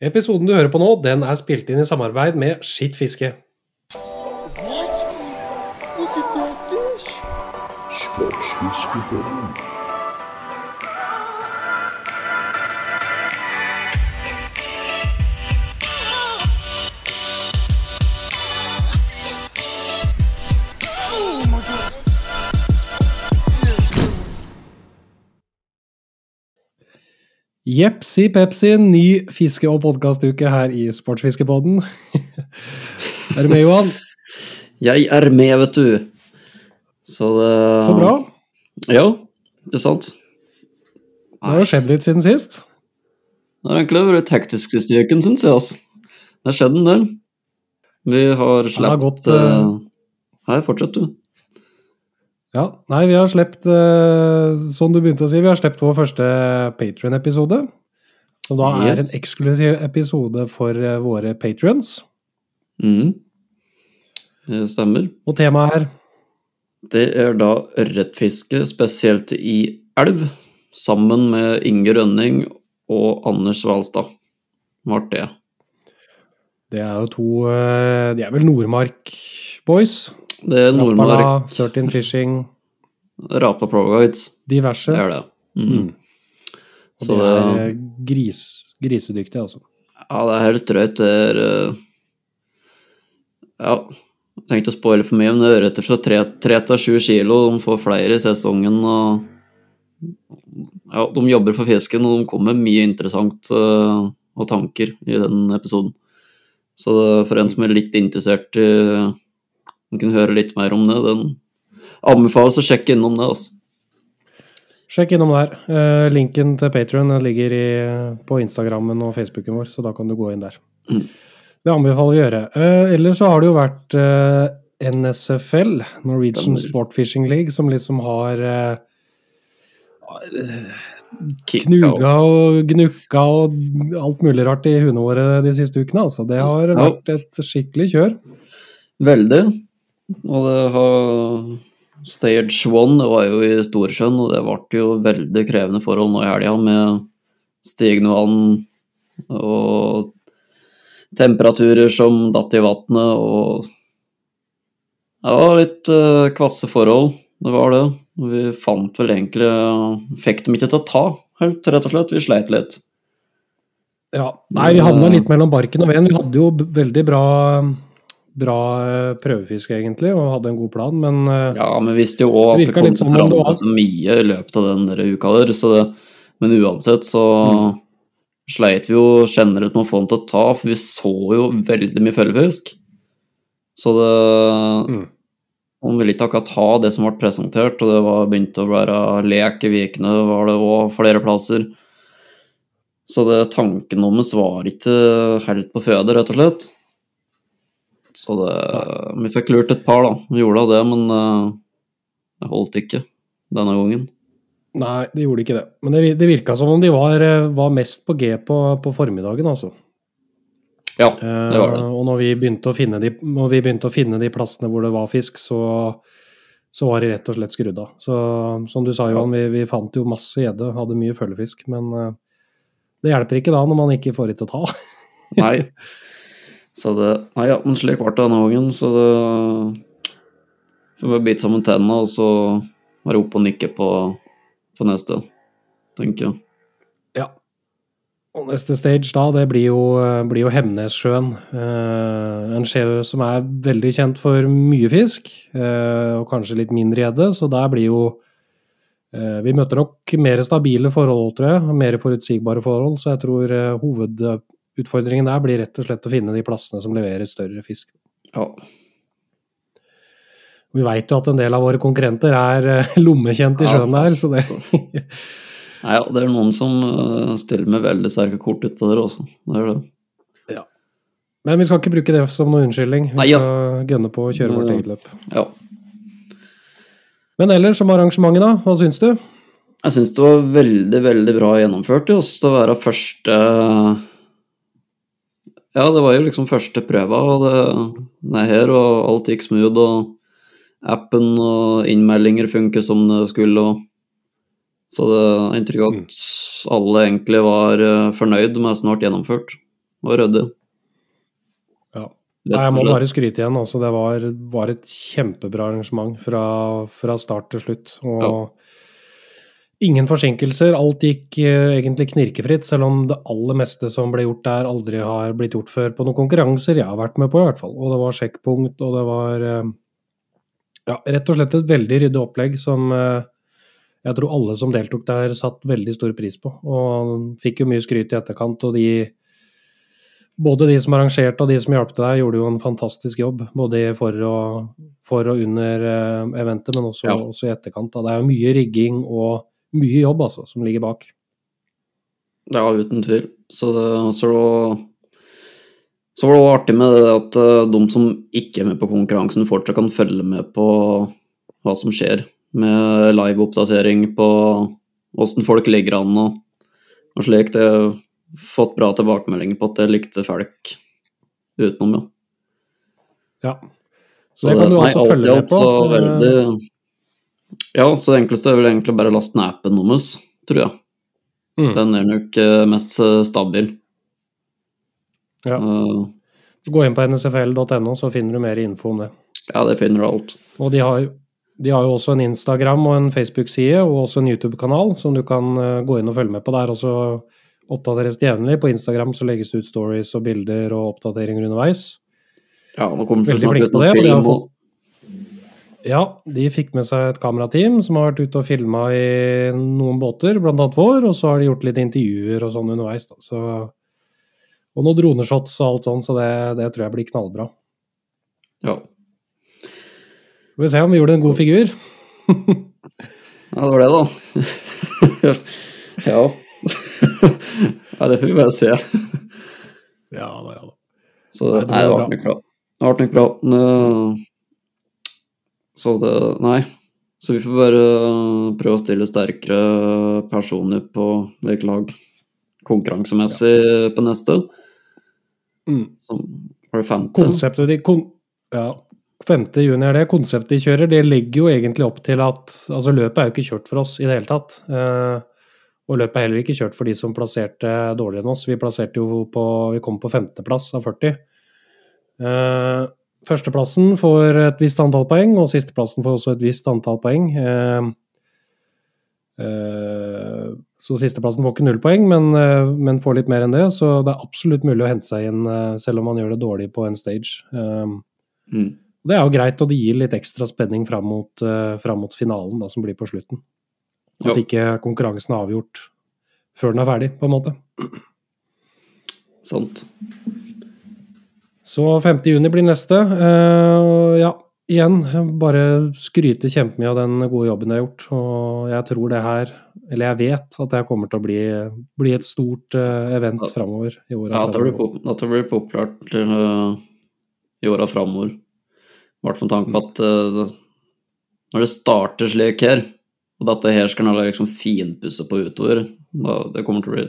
Episoden du hører på nå, den er spilt inn i samarbeid med Skitt fiske. Jepsi pepsi, ny fiske- og podkastuke her i Sportsfiskepodden. er du med, Johan? Jeg er med, vet du. Så det Så bra. Ja, det er sant? Det har jo skjedd litt siden sist. Det har egentlig vært hektisk siste uken, syns jeg. Altså. Det har skjedd en del. Vi har sluppet gått, uh, Her, fortsett du. Ja, nei, vi har sluppet eh, som du begynte å si, vi har sluppet vår første Patrion-episode. Som da er en eksklusiv episode for eh, våre patrions. Mhm. Det stemmer. Og temaet er Det er da ørretfiske, spesielt i elv, sammen med Inge Rønning og Anders Hvalstad. Ble det. Det er jo to eh, De er vel Nordmark-boys. Det er Rappala, Nordmark 13 Fishing, Rapa Proguides. Diverse. Det er det. Mm. Mm. Og Så de er det- eh, gris, grisedyktige, altså. Ja, det er helt drøyt. Det er eh, Ja, jeg tenkte å spoile for mye, men ørreter fra 3 til 7 kilo de får flere i sesongen. og ja, De jobber for fisken, og de kommer med mye interessant uh, og tanker i den episoden. Så for en som er litt interessert i å kunne høre litt mer om det, den anbefales å sjekke innom det. Også. Sjekk innom der. Uh, linken til Patrion ligger i, på Instagrammen og Facebooken vår, så da kan du gå inn der. Mm. Det anbefaler vi å gjøre. Uh, ellers så har det jo vært uh, NSFL, Norwegian Stemmer. Sport Fishing League, som liksom har eh, knuga og gnukka og alt mulig rart i hundene våre de siste ukene. Altså. Det har vært et skikkelig kjør. Veldig. Og det har Stage one det var jo i Storsjøen, og det ble jo veldig krevende forhold nå i helga med stigende vann og temperaturer som datt i vannet og Det var litt uh, kvasse forhold, det var det. Vi fant vel egentlig Fikk dem ikke til å ta, helt rett og slett. Vi sleit litt. Ja, Nei, vi havna litt mellom barken og veden. Vi hadde jo veldig bra, bra prøvefisk, egentlig, og hadde en god plan, men eh, Ja, men vi visste jo òg at Det det kom litt til som å forandre seg mye i løpet av den der uka der, så det, men uansett så Mm. sleit vi jo generelt med å få den til å ta, for vi så jo veldig mye følgefisk. Så det Mm. Man ville ikke akkurat ha det som ble presentert, og det var begynte å være lek i Vikene, var det òg flere plasser. Så det tanken deres var ikke helt på føde, rett og slett. Så det Vi fikk lurt et par, da. Vi gjorde da det, men eh, det holdt ikke denne gangen. Nei, det gjorde ikke det. Men det, det virka som om de var, eh, var mest på G på, på formiddagen, altså. Ja, Eh, det var det. og når vi, de, når vi begynte å finne de plassene hvor det var fisk, så, så var de rett og slett skrudd av. Så som du sa, Johan, vi, vi fant jo masse gjedde, hadde mye følgefisk. Men eh, det hjelper ikke da når man ikke får det til å ta. Nei. Så det Nei, ja, men slik ble det denne gangen, så det Får bare bite sammen tennene og så være oppe og nikke på, på neste, tenker jeg. Ja. Og neste stage da, det blir jo, blir jo Hemnessjøen. Eh, en sjø som er veldig kjent for mye fisk, eh, og kanskje litt mindre gjedde, så der blir jo eh, Vi møter nok mer stabile forhold, tror jeg. Mer forutsigbare forhold, så jeg tror eh, hovedutfordringen der blir rett og slett å finne de plassene som leverer større fisk. Ja. Vi veit jo at en del av våre konkurrenter er eh, lommekjent i sjøen der, så det Nei, ja, det er noen som eh, stiller med veldig sterke kort utpå der også. Det er det. Men vi skal ikke bruke det som noen unnskyldning. Vi Nei, ja. skal gønne på å kjøre vårt eget løp. Ja. Men ellers som arrangementet, da? Hva syns du? Jeg syns det var veldig, veldig bra gjennomført ja, til å være første Ja, det var jo liksom første prøva, og det ned her, og alt gikk smooth, og appen og innmeldinger funker som det skulle, og Så det er inntrykk av at alle egentlig var eh, fornøyd med snart gjennomført. og ryddig. Ja. Nei, jeg må bare skryte igjen. Altså, det var, var et kjempebra arrangement fra, fra start til slutt. Og ingen forsinkelser. Alt gikk eh, egentlig knirkefritt, selv om det aller meste som ble gjort der, aldri har blitt gjort før på noen konkurranser jeg har vært med på, i hvert fall. Og det var sjekkpunkt, og det var eh, ja, rett og slett et veldig ryddig opplegg som eh, jeg tror alle som deltok der, satt veldig stor pris på. Og fikk jo mye skryt i etterkant. og de både de som arrangerte og de som hjalp deg, gjorde jo en fantastisk jobb. Både for og, for og under eventet, men også, Ja. også i etterkant. Det er jo mye rigging og mye jobb altså, som ligger bak. Ja, uten tvil. Så det så, så var det òg artig med det at eh, de som ikke er med på konkurransen, fortsatt kan følge med på hva som skjer. Med live-oppdatering på åssen folk ligger an og, og slik. Det har fått bra tilbakemeldinger på at det likte folk utenom, ja. Ja. Så det kan du også nei, følge med på. Så veldig Ja, så det enkleste er vel egentlig bare å laste ned appen deres, tror jeg. Mm. Den er nok eh, mest eh, stabil. Ja. Uh, Gå inn på nsfl.no, så finner du mer info om det. ja, det finner du alt. Og de har, de har jo også en Instagram og en Facebook-side, og også en YouTube-kanal som du kan gå inn og følge med på der. Og så oppdateres det jevnlig. På Instagram så legges det ut stories og bilder og oppdateringer underveis. Ja, nå kommer vi Veldig snart flink ut på det, og de har film fått- og Ja, de fikk med seg et kamerateam som har vært ute og filma i noen båter, annet vår, og så har de gjort litt intervjuer og sånn underveis. Da. Så, og noen droneshots og alt sånn, så det, det tror jeg blir knallbra. ja. Får vi se om vi gjorde en god figur. ja, det var det, da. ja. ja, det får vi bare se. Ja da, ja da. Så Nei, det ble nok bra. Det ble nok bra. Så det Nei. Så vi får bare prøve å stille sterkere personer på like lag konkurransemessig på neste. Mm. Som var det femte? Konseptet de kon ja, 5. juni er det. Konseptet de kjører, det legger jo egentlig opp til at Altså, løpet er jo ikke kjørt for oss i det hele tatt. Eh, og løpet er heller ikke kjørt for de som plasserte dårligere enn oss. Vi plasserte jo på Vi kom på femteplass av 40. Eh, førsteplassen får et visst antall poeng, og sisteplassen får også et visst antall poeng. Eh, eh, så sisteplassen får ikke null poeng, men, eh, men får litt mer enn det. Så det er absolutt mulig å hente seg inn selv om man gjør det dårlig på en stage. Mm. det er jo greit, og det gir litt ekstra spenning fram mot, fram mot finalen, da, som blir på slutten. At jo. ikke konkurransen er avgjort før den er ferdig, på en måte. Sant. Så 5. juni blir neste. Eh, ja, igjen, bare skryte kjempemye av den gode jobben jeg har gjort. Og jeg tror det her, eller jeg vet at det her kommer til å bli, bli et stort eh, event framover. i året Ja, at det blir, pop at det blir populært uh, i åra framover. I hvert fall med tanke på at uh, når det starter slik her, og dette her skal alle liksom finpusse på utover, da, det kommer til å bli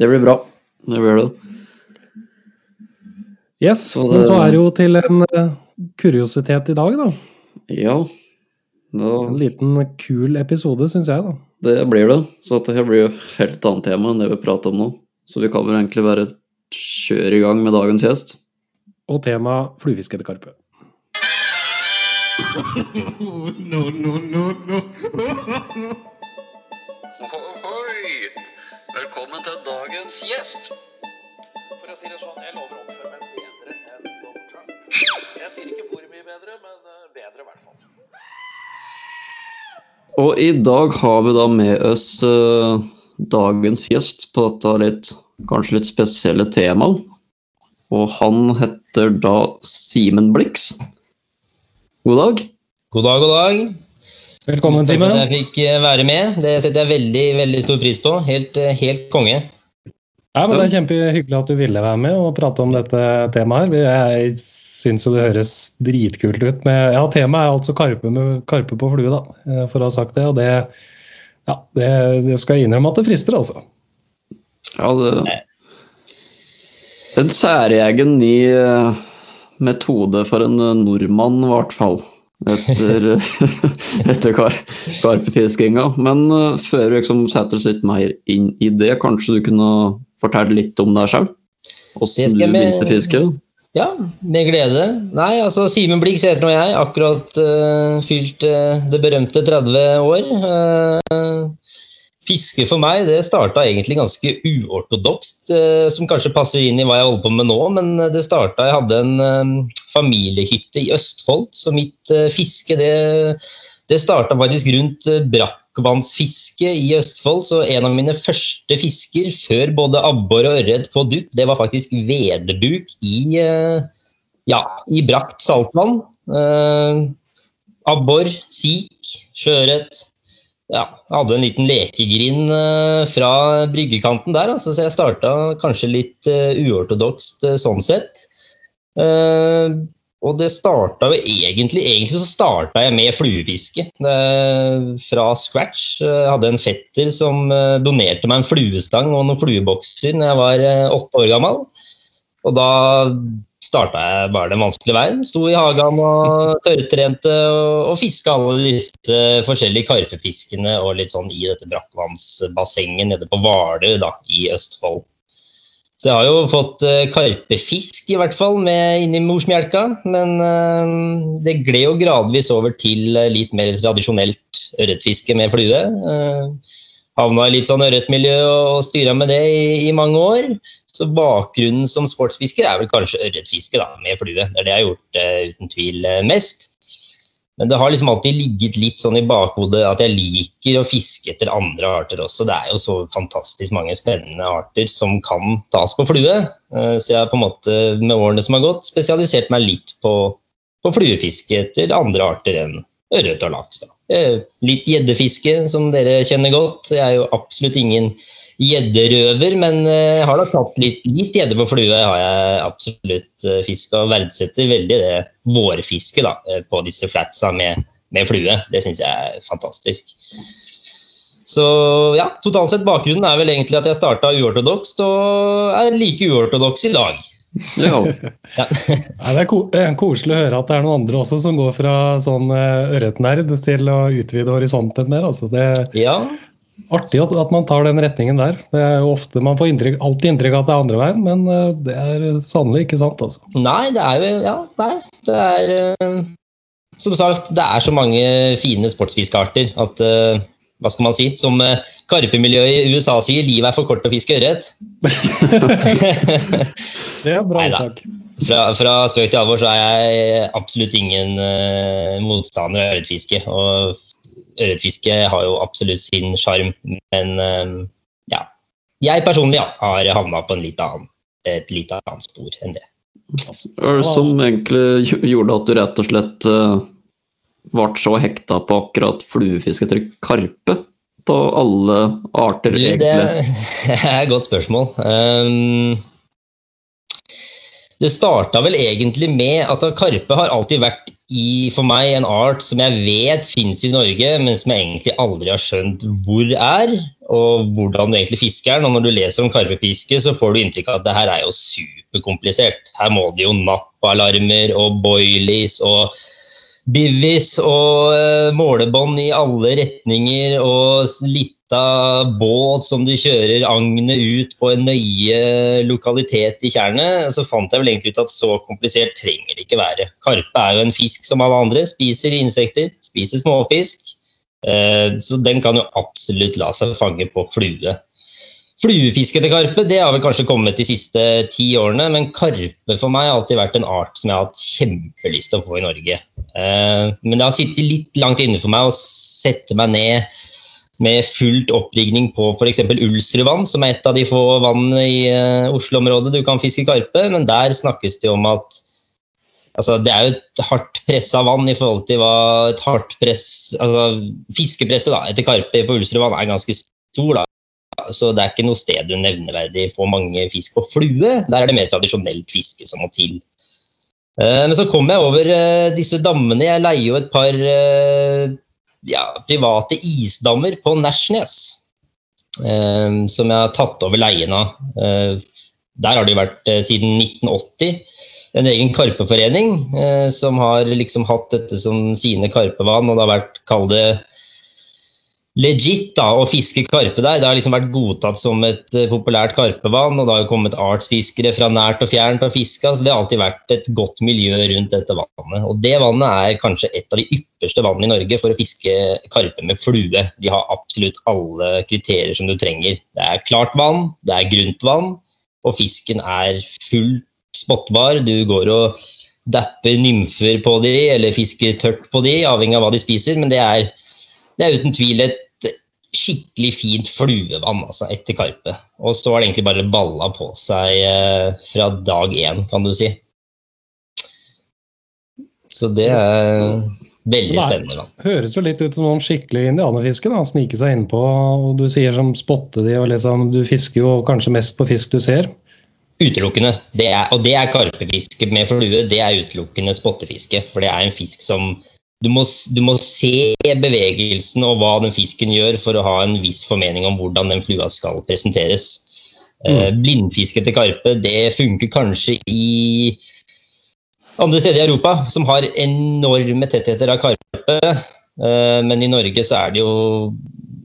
Det blir bra. Det blir det. Yes, Så men så er det jo til en eh, kuriositet i dag, da. Ja. Da, En liten kul episode, syns jeg, da. det blir det. Så dette blir jo helt annet tema enn det vi prater om nå. Så vi kan vel egentlig bare kjøre i gang med dagens gjest. Og tema fluefiske etter karpe. no, no, no, no. Oi! Velkommen til dagens gjest. For å si det sånn, jeg lover å Jeg sier ikke hvor mye bedre, men eh, bedre i hvert fall. Og i dag har vi da med oss uh, dagens gjest på dette litt, kanskje litt spesielle temaet. Og han heter da Simen Blix. God dag. God dag, god dag. Velkommen, Simen. jeg fikk eh, være med. Det setter jeg veldig veldig stor pris på. Helt, helt konge. Ja, men Det er kjempehyggelig at du ville være med og prate om dette temaet. her. Jeg syns jo det høres dritkult ut. Men ja, temaet er altså karpe, med, karpe på flue, da, eh, for å ha sagt det. Og det, ja, det, det skal jeg innrømme at det frister, altså. Ja, det En særegen ny eh, metode for en eh, nordmann, i hvert fall. Etter, etter kar, karpefiskinga. Men før vi liksom setter oss litt mer inn i det, kanskje du kunne fortelle litt om deg sjøl? Åssen du begynte å fiske? Ja, med glede. Nei, altså Simen Blix heter nå jeg. Akkurat uh, fylt uh, det berømte 30 år. Uh, fiske for meg det starta egentlig ganske uortodokst, som kanskje passer inn i hva jeg holder på med nå. Men det starta Jeg hadde en eh, familiehytte i Østfold, så mitt fiske det, det starta faktisk rundt eh, brakkvannsfiske i Østfold. Så en av mine første fisker før både abbor og ørret på dupp, det var faktisk vedebuk i, eh, ja, i brakt saltvann. Eh, abbor, sik, sjøørret. Ja, hadde en liten lekegrind eh, fra bryggekanten der, altså, så jeg starta kanskje litt uortodokst sånn sett. Eh, og det starta jo egentlig Egentlig så starta jeg med fluefiske. Det- Fra scratch. Jeg hadde en fetter som eh, donerte meg en fluestang og noen fluebokser da jeg var eh, åtte år gammel. Og da starta jeg bare den vanskelige veien. Sto i hagen og tørrtrente og, og fiska alle disse forskjellige karpefiskene og litt sånn i dette brakkvannsbassenget nede på Hvaler i Østfold. Så jeg har jo fått eh, karpefisk, i hvert fall, med inni morsmelka. Men eh, det gled jo gradvis over til eh, litt mer tradisjonelt ørretfiske med flue. Havna i litt sånn ørretmiljø og styra med det i, mange år. Så bakgrunnen som sportsfisker er vel kanskje ørretfiske med flue. Det er det jeg har gjort uten tvil mest. Men det har liksom alltid ligget litt sånn i bakhodet at jeg liker å fiske etter andre arter også. Det er jo så fantastisk mange spennende arter som kan tas på flue. Eh, Så jeg har på en måte med årene som har gått, spesialisert meg litt på, på fluefiske etter andre arter enn ørret og laks. da. Eh, Litt gjeddefiske, som dere kjenner godt. Jeg er jo absolutt ingen gjedderøver, men eh, jeg har da tatt litt, litt gjedde på flue. har jeg absolutt eh, fiska, og verdsetter veldig det vårfisket på disse flatsa med, med flue. Det syns jeg er fantastisk. Så ja, totalt sett bakgrunnen er vel egentlig at jeg starta uortodokst, og er like uortodoks i dag. Ja. Ja. Nei, det, er ko det koselig å høre at det er noen andre også som går fra sånn eh, ørretnerd til å utvide horisonten mer. Altså. Det er ja, artig at, at man tar den retningen der. Det er jo ofte, Man får inntrykk, alltid inntrykk av at det er andre veien, men eh, det er sannelig ikke sant. altså. Nei, det er jo Ja, nei. Det er eh, Som sagt, det er så mange fine sportsfiskearter at eh, Hva skal man si? Som uh, karpemiljøet i USA sier, livet er for kort til å fiske ørret. Det er bra uttak. fra, fra spøk til alvor så er jeg absolutt ingen uh, motstander av ørretfiske. Og ørretfiske har jo absolutt sin sjarm, men eh, ja. Jeg personlig ja, har havna på en litt annen, et litt annet spor enn det. Hva er det som egentlig gjorde at du rett og slett eh, ble så hekta på akkurat fluefiske etter karpe? Av alle arter, Du, det er et godt spørsmål. Um, det starta vel egentlig med altså Karpe har alltid vært i, for meg en art som jeg vet finnes i Norge, men som jeg egentlig aldri har skjønt hvor er, og hvordan du egentlig fisker den. Og når du leser om karpefiske, så får du inntrykk av at det her er jo superkomplisert. Her må det jo nappalarmer og boilies og Bivis og eh, målebånd i alle retninger og lita båt som du kjører agnet ut på en nøye lokalitet i tjernet. Så fant jeg vel egentlig ut at så komplisert trenger det ikke være. Karpe er jo en fisk som alle andre. Spiser insekter, spiser småfisk. Eh, Så den kan jo absolutt la seg fange på flue. Fluefiske til karpe det har vel kanskje kommet de siste ti årene, men karpe for meg har alltid vært en art som jeg har hatt kjempelyst til å få i Norge. Eh, Men det har sittet litt langt inne for meg å sette meg ned med fullt opprigning på f.eks. Ulsrudvann, som er et av de få vannene i eh, Oslo-området du kan fiske karpe, men der snakkes det om at Altså, det er jo et hardt pressa vann i forhold til hva et hardt press Altså fiskepresset da, etter karpe på Ulsrudvann er ganske stor, da. Så det er ikke noe sted du nevneverdig får mange fisk på flue. Der er det mer tradisjonelt fiske som må til. Eh, Men så kom jeg over eh, disse dammene. Jeg leier jo et par eh, ja, private isdammer på Nærsnes. Som jeg har tatt over leien av. Der har det jo vært siden 1980 en egen karpeforening som har liksom hatt dette som sine karpevann, og det har vært, kall det legit da, å fiske karpe der. Det har liksom vært godtatt som et eh, populært karpevann, og det har jo kommet artsfiskere fra nært og fjernt og fiska, så det har alltid vært et godt miljø rundt dette vannet. Og det vannet er kanskje et av de ypperste vannene i Norge for å fiske karpe med flue. De har absolutt alle kriterier som du trenger. Det er klart vann, det er grunt vann, og fisken er fullt spottbar. Du går og dapper nymfer på de, eller fisker tørt på de, avhengig av hva de spiser, men det er det er uten tvil et skikkelig fint fluevann altså, etter Karpe. Og så har det egentlig bare balla på seg eh, fra dag én, kan du si. Så det er veldig Nei. spennende vann. Høres jo litt ut som noen skikkelig indianerfiske. da, Snike seg innpå, og du sier som spotte de, og liksom Du fisker jo kanskje mest på fisk du ser. Utelukkende. Det er, og det er karpefiske med flue. Det er utelukkende spottefiske. For det er en fisk som du må, du må se bevegelsen og hva den fisken gjør for å ha en viss formening om hvordan den flua skal presenteres. Eh, blindfiske til karpe det funker kanskje i andre steder i Europa, som har enorme tettheter av karpe. Eh, men i Norge så er det jo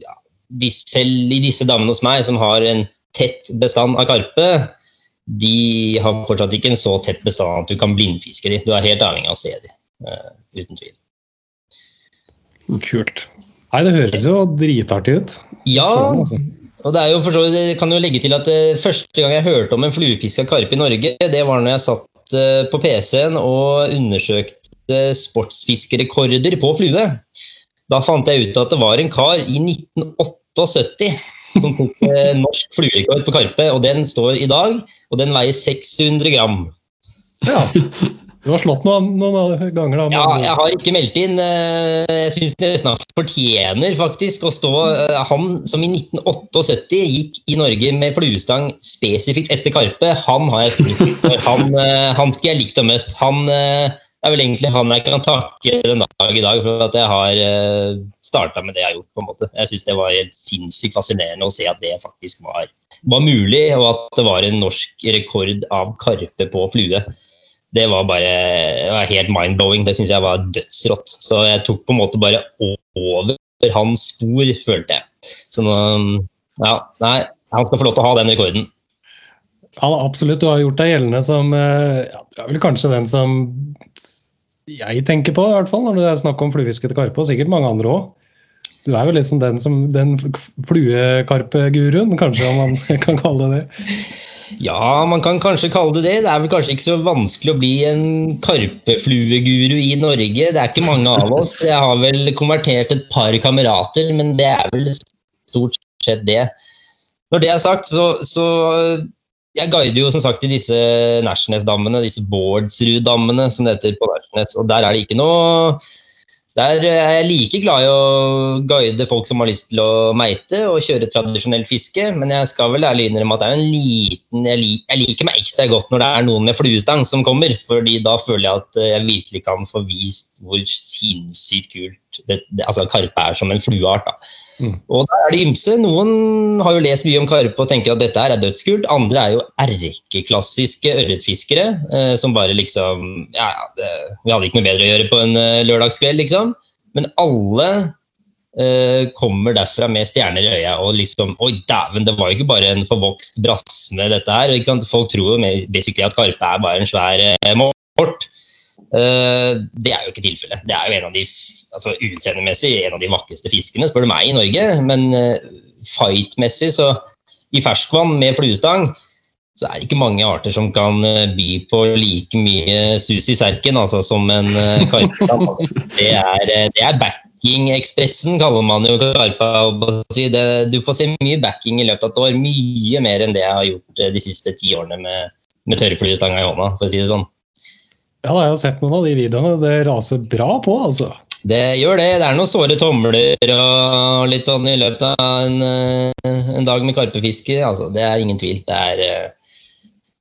ja, de, Selv i disse damene hos meg, som har en tett bestand av karpe, de har fortsatt ikke en så tett bestand at du kan blindfiske de. Du er helt avhengig av å se de, eh, uten tvil. Kult. Nei, det høres jo dritartig ut. Ja, Sånn, altså. og det er jo for så vidt, jeg kan jo legge til at eh, første gang jeg hørte om en fluefiska karpe i Norge, det var når jeg satt eh, på PC-en og undersøkte sportsfiskerekorder på flue. Da fant jeg ut at det var en kar i 1978 som tok eh, norsk fluerekord på karpe, og den står i dag, og den veier 600 gram. Ja. Du har slått noen, noen ganger, da. Ja, jeg har ikke meldt inn. eh, Jeg syns han fortjener faktisk å stå eh, Han som i 1978 gikk i Norge med fluestang spesifikt etter Karpe, han har jeg stor for. Han, eh, han skulle jeg likt å møtt. Han er vel egentlig han jeg kan takke den dag i dag for at jeg har starta med det jeg har gjort. på en måte. Jeg syns det var helt sinnssykt fascinerende å se at det faktisk var, var mulig, og at det var en norsk rekord av Karpe på flue det var bare det helt mind-blowing. Det syns jeg var dødsrått. Så jeg tok på en måte bare over hans spor, følte jeg. Så nå Ja, nei, han skal få lov til å ha den rekorden. Ja, absolutt. Du har gjort deg gjeldende som eh, ja, Du er vel kanskje den som jeg tenker på, i hvert fall, når det er snakk om fluefiske til karpe, og sikkert mange andre òg. Du er jo liksom den, som, den fluekarpeguruen, kanskje, om man kan kalle det det. Ja, man kan kanskje kalle det det. Det er vel kanskje ikke så vanskelig å bli en karpeflueguru i Norge. Det er ikke mange av oss. Jeg har vel konvertert et par kamerater, men det er vel stort sett det. Når det er sagt, så, så Jeg guider jo som sagt i disse Nærsnes-dammene, disse Bårdsrud-dammene, som det heter på Nærsnes. Og der er det ikke noe der er jeg like glad i å guide folk som har lyst til å meite og kjøre tradisjonelt fiske, men jeg skal vel ærlig innrømme at det er en liten jeg, lik, jeg liker meg ekstra godt når det er noen med fluestang som kommer, fordi da føler jeg at jeg virkelig kan få vist hvor sinnssykt kult det, det, altså karpe er som en flueart. da. Mm. Og der er det ymse. Noen har jo lest mye om karpe og tenker at dette her er dødskult. Andre er jo erkeklassiske ørretfiskere eh, som bare liksom Ja, ja, det, vi hadde ikke noe bedre å gjøre på en eh, lørdagskveld, liksom. Men alle eh, kommer derfra med stjerner i øya og liksom Oi, dæven, det var jo ikke bare en forvokst brasme, dette her. Ikke sant? Folk tror jo med- basically at karpe er bare en svær eh, mort. Eh, det er jo ikke tilfellet. Det er jo en av de altså utseendemessig en av de vakreste fiskene, spør du meg, i Norge. Men uh, fight-messig, så i ferskvann med fluestang, så er det ikke mange arter som kan eh, by på like mye sus i serken altså, som en karpe. Det er, eh, det er backing-ekspressen, kaller man jo karpa. du får se mye backing i løpet av et år. Mye mer enn det jeg har gjort eh, de siste ti årene med, med tørrfluestanga i hånda, for å si det sånn. Ja, jeg har sett noen av de videoene. Det raser bra på, altså. Det gjør det. Det er noen såre tomler og litt sånn i løpet av en, eh, en dag med karpefiske. Altså, det er ingen tvil. Det er, eh,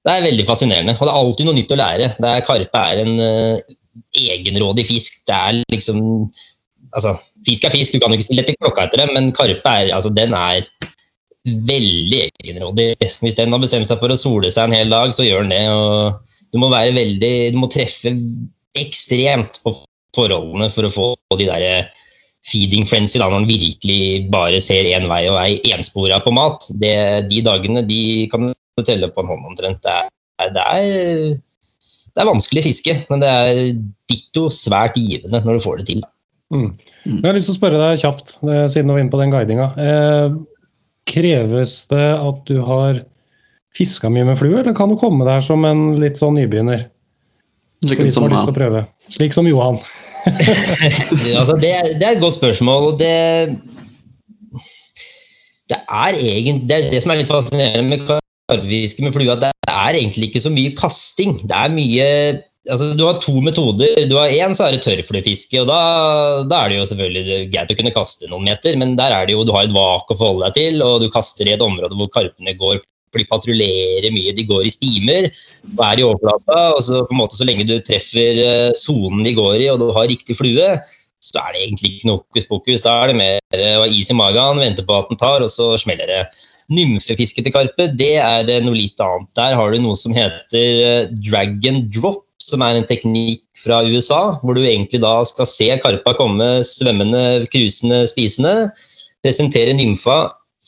det er veldig fascinerende. Og det er alltid noe nytt å lære. Er, karpe er en uh, egenrådig fisk. Det er liksom Altså, fisk er fisk, du kan jo ikke stille etter klokka etter det, men karpe er, altså, den er veldig egenrådig. Hvis den har bestemt seg for å sole seg en hel dag, så gjør den det. og Du må være veldig Du må treffe ekstremt på forholdene for å få de der feeding frenzy, da, når man virkelig bare ser én vei og er enspora på mat. Det, de dagene de kan du telle på en hånd omtrent. Det er, det er, det er vanskelig fiske, men det er ditto svært givende når du får det til. Mm. Jeg har lyst til å spørre deg kjapt, eh, siden du var inne på den guidinga. Eh, kreves det at du har fiska mye med flue, eller kan du komme der som en litt sånn nybegynner? For som prøve. Slik som Johan. Altså, det, er- det er et godt spørsmål, og det Det er egentlig det, er det som er litt fascinerende med karpefiske med flue, at det er egentlig ikke så mye kasting. Det er mye altså Du har to metoder. Du har Én så er det tørrfluefiske, og da, da er det jo selvfølgelig greit å kunne kaste noen meter, men der er det jo du har et vak å forholde deg til, og du kaster i et område hvor karpene går de patruljerer mye, de går i stimer og er i overflata. og så på en måte Så lenge du treffer eh, sonen de går i, og du har riktig flue, så er det egentlig ikke noe hokus pokus. Da er det mer eh, å ha is i magen, vente på at den tar, og så smeller det. Nymfefiske til karpe, det er eh, noe litt annet. Der har du noe som heter eh, drag and drop, som er en teknikk fra USA, hvor du egentlig da skal se karpa komme svømmende, krusende, spisende, presentere nymfa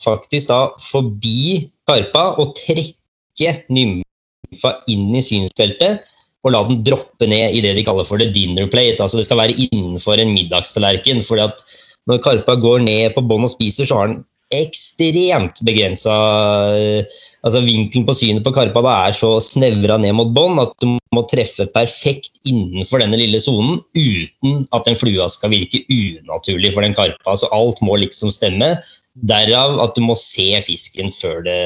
faktisk da forbi karpa og trekke nymfa inn i synsfeltet og la den droppe ned i det de kaller for the dinner plate. Altså det skal være innenfor en middagstallerken. at når karpa går ned på bånn og spiser, så har den ekstremt begrensa altså Vinkelen på synet på karpa da er så snevra ned mot bånn at du må treffe perfekt innenfor denne lille sonen uten at den flua skal virke unaturlig for den karpa. Så alt må liksom stemme. Derav at du må se fisken før det,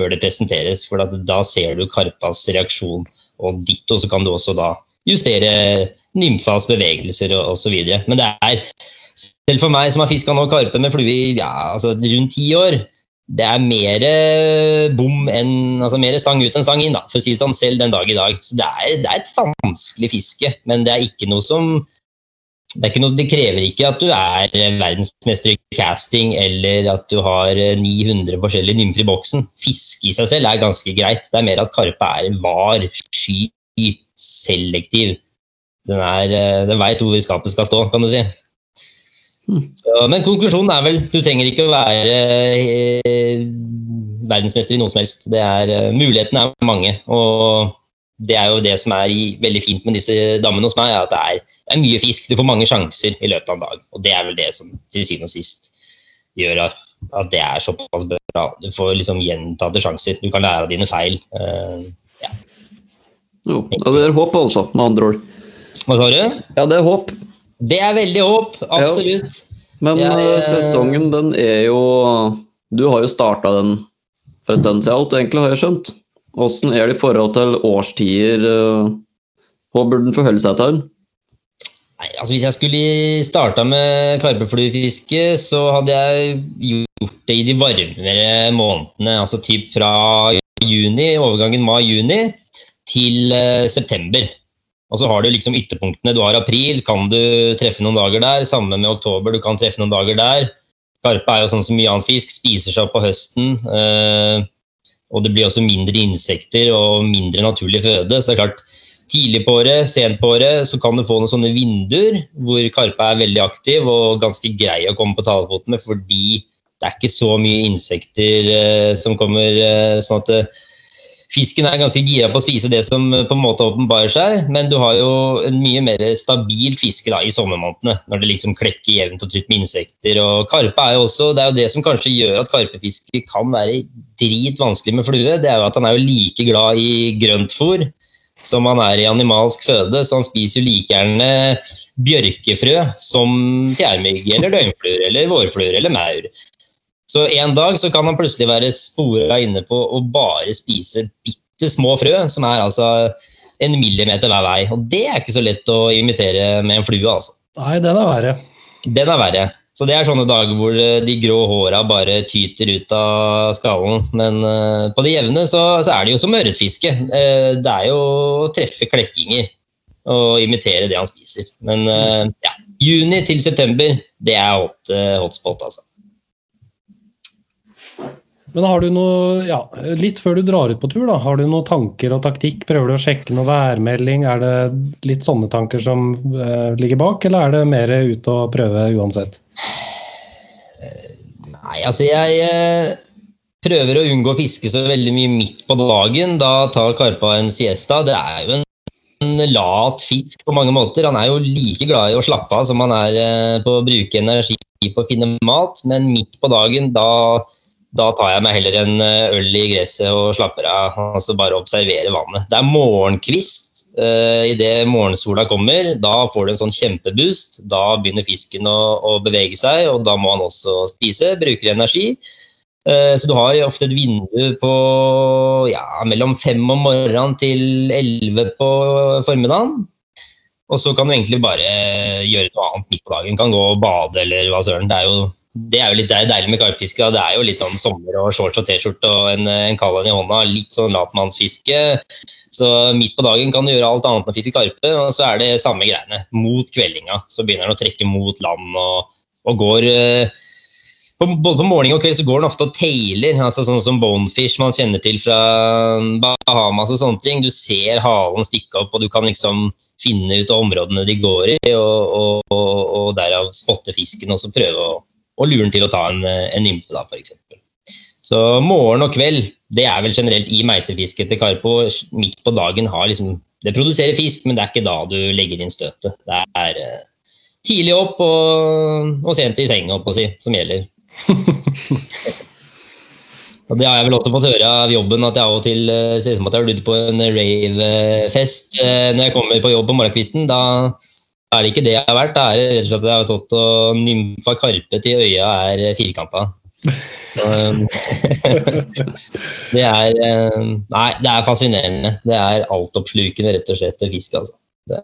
før det presenteres, for da ser du karpas reaksjon. Og ditto så kan du også da justere nymfas bevegelser og osv. Men det er, selv for meg som har fiska nå karpe med flue i ja, altså rundt ti år, det er mer bom enn altså mer stang ut enn stang inn, da, for å si det sånn, selv den dag i dag. Så det er, det er et vanskelig fiske, men det er ikke noe som det, er ikke noe, det krever ikke at du er verdensmester i casting eller at du har 900 forskjellige nymfer i boksen. Fiske i seg selv er ganske greit. Det er mer at karpe er var, sky, selektiv. Den, er, eh, den veit hvor skapet skal stå, kan du si. Så, men konklusjonen er vel du trenger ikke å være eh, verdensmester i noe som helst. Det er, eh, mulighetene er mange. og det er jo det som er veldig fint med disse dammene hos meg, er at det er, det er mye fisk. Du får mange sjanser i løpet av en dag. Og det er vel det som til syvende og sist gjør at, at det er såpass bra. Du får liksom gjentatte sjanser. Du kan lære av dine feil. Eh, Jo, det er håp, altså, med andre ord. hva sa du? Ja, det er håp. Det er veldig håp. Absolutt. Men Jeg- uh, sesongen, den er jo Du har jo starta den for en stund siden, alt, egentlig, har jeg skjønt. Åssen er det i forhold til årstider? eh, Hva burde den forholde seg til? Nei, altså Hvis jeg skulle starta med karpefluefiske, så hadde jeg gjort det i de varmere månedene. Altså typ fra juni, overgangen mai-juni, til eh, september. Og så har du liksom ytterpunktene. Du har april, kan du treffe noen dager der. Samme med oktober, du kan treffe noen dager der. Karpe er jo sånn som mye annen fisk, spiser seg opp på høsten. Eh, og det blir også mindre insekter og mindre naturlig føde. Så det er klart, tidlig på året, sent på året, så kan du få noen sånne vinduer hvor karpa er veldig aktiv og ganske grei å komme på talefot med, fordi det er ikke så mye insekter eh, som kommer eh, sånn at eh, Fisken er ganske gira på å spise det som på en måte åpenbarer seg, men du har jo en mye mer stabil fiske da, i sommermånedene, når det liksom klekker jevnt og trutt med insekter. og Karpe er jo også, det er jo det som kanskje gjør at karpefiske kan være dritvanskelig med flue. Det er jo at han er jo like glad i grøntfôr som han er i animalsk føde, så han spiser jo like gjerne bjørkefrø som fjærmygg eller døgnfluer eller vårfluer eller maur. Så en dag så kan han plutselig være spora inne på å bare spise bitte små frø, som er altså en millimeter hver vei. Og det er ikke så lett å imitere med en flue, altså. Nei, den er verre. Den er verre. Så det er sånne dager hvor eh, de grå håra bare tyter ut av skallen. Men uh, på det jevne så, så er det jo som ørretfiske. Uh, det er jo å treffe klekkinger og imitere det han spiser. Men uh, ja, juni til september, det er hot, hotspot, altså. Men har du noe, ja, litt før du drar ut på tur, da, har du noen tanker og taktikk? Prøver du å sjekke noe værmelding? Er det litt sånne tanker som uh, ligger bak, eller er det mer ut og prøve uansett? Nei, altså jeg eh, prøver å unngå å fiske så veldig mye midt på dagen. Da tar karpa en siesta. Det er jo en, en lat fisk på mange måter. Han er jo like glad i å slappe av som han er eh, på å bruke energi på å finne mat, men midt på dagen, da, da tar jeg meg heller en eh, øl i gresset og slapper av. og så bare observerer vannet. Det er morgenkvist. Uh, Idet morgensola kommer, da får du en sånn kjempeboost. Da begynner fisken å, å bevege seg, og da må han også spise. Bruker energi. Eh, Så du har ofte et vindu på ja, mellom fem om morgenen til elleve på formiddagen. Og så kan du egentlig bare gjøre noe annet midt på dagen. Kan gå og bade eller hva søren. Det er jo, det er jo litt deilig med karpfiske. Det er jo litt sånn sommer og shorts og T-skjorte og en, en kald i hånda. Litt sånn latmannsfiske. Så midt på dagen kan du gjøre alt annet enn å fiske karpe. Og så er det samme greiene. Mot kveldinga så begynner den å trekke mot land og, og går eh, både på morgen og kveld så går den ofte og tailer, altså sånn som bonefish man kjenner til fra Bahamas og sånne ting. Du ser halen stikke opp, og du kan liksom finne ut områdene de går i, og, og, og, og derav spotte fisken og så prøve å, å lure den til å ta en, en nymfe, da, f.eks. Så morgen og kveld, det er vel generelt i meitefisket til Karpo. Midt på dagen har liksom Det produserer fisk, men det er ikke da du legger inn støtet. Det er eh, tidlig opp og, og sent i senga, holdt på å si, som gjelder. Og det har jeg vel også fått høre av jobben, at jeg av og til eh, ser ut som at jeg har vært ute på en rave-fest. Eh, Når jeg kommer på jobb på morgenkvisten, da er det ikke det jeg har vært. Da er det rett og slett at jeg har stått og nymfa karpe til øya er firkanta. Um, det er eh, Nei, det er fascinerende. Det er altoppslukende, rett og slett, fisk, altså. Det,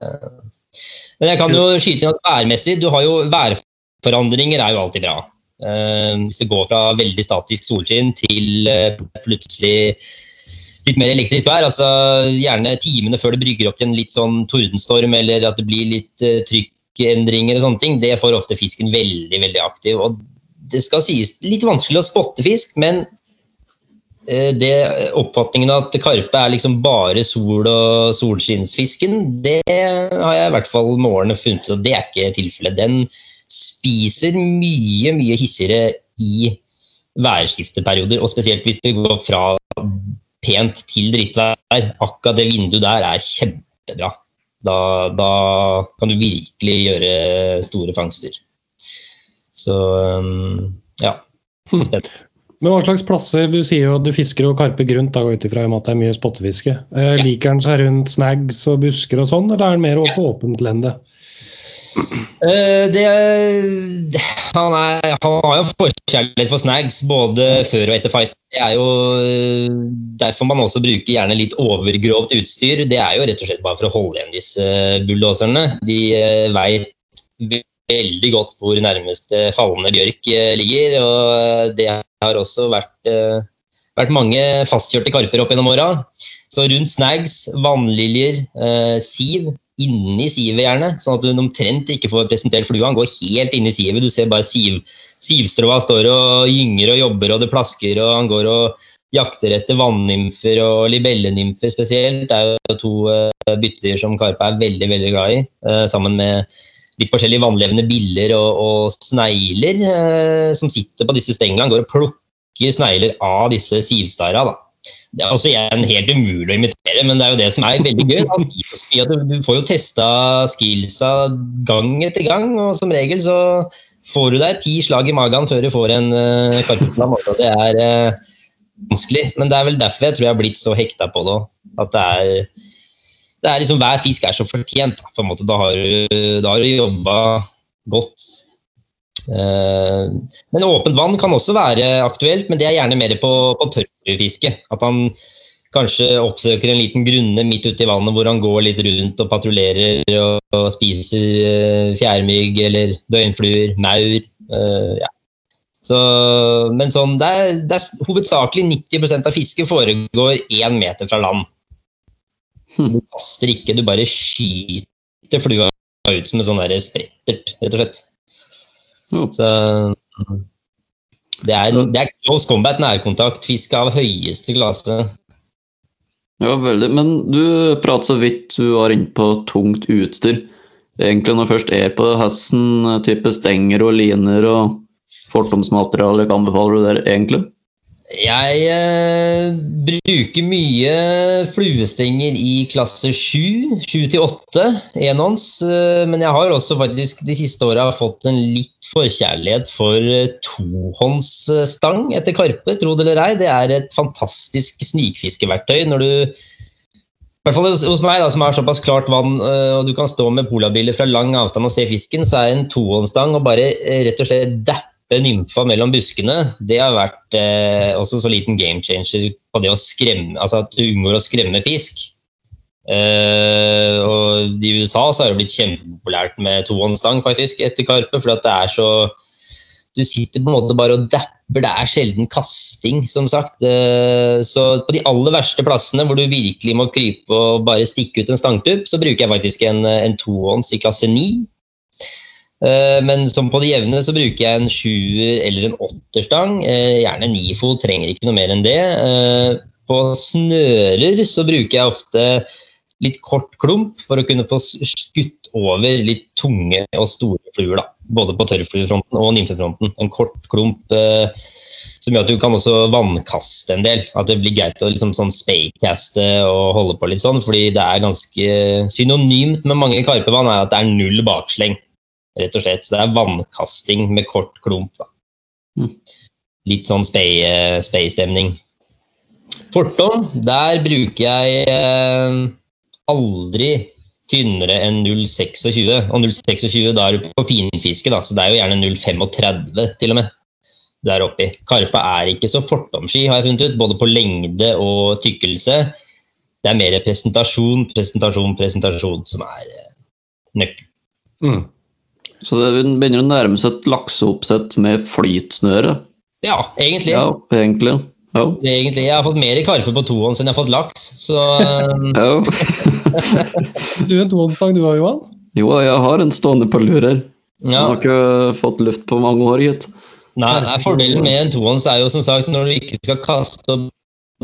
men jeg kan jo skyte inn at værmessig, du har jo værforandringer er jo alltid bra. Eh, hvis du går fra veldig statisk solskinn til eh, plutselig litt mer elektrisk vær, altså gjerne timene før det brygger opp til en litt sånn tordenstorm, eller at det blir litt uh, trykkendringer og sånne ting, det får ofte fisken veldig, veldig aktiv. Og det skal sies litt vanskelig å spotte fisk, men uh, det oppfatningen av at karpe er liksom bare sol- og solskinnsfisken, det har jeg i hvert fall med årene funnet ut at det er ikke tilfellet. Den spiser mye, mye hissigere i værskifteperioder, og spesielt hvis det går fra pent til drittvær. Akkurat det vinduet der er kjempebra. Da, da kan du virkelig gjøre store fangster. Så um, ja. Spennende. Men hva slags plasser Du sier jo at du fisker og karpe grunt, da går ut ifra at det er mye spottefiske. Eh, Ja. Liker den seg rundt snags og busker og sånn, eller er den mer åpent lende? Eh, det, det, han, er, han har jo forkjærlighet for snags både før og etter fight. Det er jo eh, derfor man også bruker gjerne litt overgrovt utstyr. Det er jo rett og slett bare for å holde igjen disse bulldoserne. De veit veldig godt hvor nærmeste fallende bjørk eh, ligger. Og det har også vært, eh, vært mange fastkjørte karper opp gjennom åra. Så rundt snags, vannliljer, eh, siv, inni sivet gjerne, sånn at du omtrent ikke får presentert flua. Han går helt inn i sivet. Du ser bare siv, sivstråa står og gynger og jobber, og det plasker, og han går og jakter etter vannymfer og libellenymfer spesielt. Det er jo to uh, byttedyr som karpe er veldig, veldig glad i, eh, sammen med litt forskjellige vannlevende biller og, og snegler eh, som sitter på disse stenglene. Han går og plukker snegler av disse sivstara. da. Det er også igjen helt umulig å men det er jo det som er veldig gøy. Du, får jo testa skillsa gang etter gang, og som regel så får du deg ti slag i magen før du får en uh, karpeplan. og Det er uh, vanskelig, men det er vel derfor jeg tror jeg har blitt så hekta på det. At det er, det er liksom Hver fisk er så fortjent. Da, på en måte. Da har du, da du jobba godt. Uh, Men åpent vann kan også være aktuelt, men det er gjerne mer på, på tørrfiske. At han kanskje oppsøker en liten grunne midt ute i vannet hvor han går litt rundt og patruljerer og, og spiser eh, fjærmygg eller døgnfluer, maur. Uh, ja. Så, men sånn, det er, det er hovedsakelig 90% av fisket foregår én meter fra land. Så du kaster ikke, du bare skyter flua ut som en sånn sprettert, rett og slett. Så Det er, det er close combat, nærkontakt, fisk av høyeste klasse. Ja, veldig. Men du prater så vidt du var inne på tungt utstyr. Egentlig når du først er på hesten, type stenger og liner og fortomsmateriale, hva anbefaler du der egentlig? Jeg eh, bruker mye fluestenger i klasse 7, 7-8, enhånds. Eh, men jeg har også faktisk de siste åra fått en litt forkjærlighet for eh, tohåndsstang etter karpe, tro det eller ei. Det er et fantastisk snikfiskeverktøy når du i hvert fall hos, meg, da, som har såpass klart vann, eh, og du kan stå med polabriller fra lang avstand og se fisken, så er en tohåndsstang og bare rett og slett dappe nymfa mellom buskene, det har vært eh, også så liten game changer på det å skremme Altså at du unngår å skremme fisk. Eh, og I USA så har det blitt kjempepopulært med tohåndsstang faktisk etter karpe, for at det er så Du sitter på en måte bare og dapper. Det er sjelden kasting, som sagt. Eh, så på de aller verste plassene hvor du virkelig må krype og bare stikke ut en stangtupp, så bruker jeg faktisk en, en tohånds i klasse 9. Eh, Men som på det jevne så bruker jeg en sjuer eller en åtterstang. Eh, Gjerne nifot, trenger ikke noe mer enn det. Eh, På snører så bruker jeg ofte litt kort klump for å kunne få skutt over litt tunge og store fluer. da. Både på tørrfluefronten og nymfefronten. En kort klump eh, som gjør at du kan også vannkaste en del. At det blir greit å liksom sånn spaycaste og holde på litt sånn. Fordi det er ganske synonymt med mange karpevann er at det er null baksleng rett og slett. Så det er vannkasting med kort klump. Da. Mm. Litt sånn speistemning. spay-stemning. Fortom, der bruker jeg eh, aldri tynnere enn 0,26. Og 0,26 da er du på finfiske, da, så det er jo gjerne 0,35 til og med. Der oppi. Karpa er ikke så fortomsky, har jeg funnet ut, både på lengde og tykkelse. Det er mer presentasjon, presentasjon, presentasjon som er eh, nøkkelen. Mm. Så det begynner å nærme seg et lakseoppsett med flytsnøre. Ja, egentlig. Ja, egentlig. Ja. egentlig. Jeg har fått mer karpe på tohånds enn jeg har fått laks. Så eh, ja. Du en tohåndsstang du òg, Johan? Jo, jeg har en stående på lur her. Ja. har ikke fått luft på mange år, gitt. Nei, nei, fordelen med en tohånds er jo som sagt når du ikke skal kaste og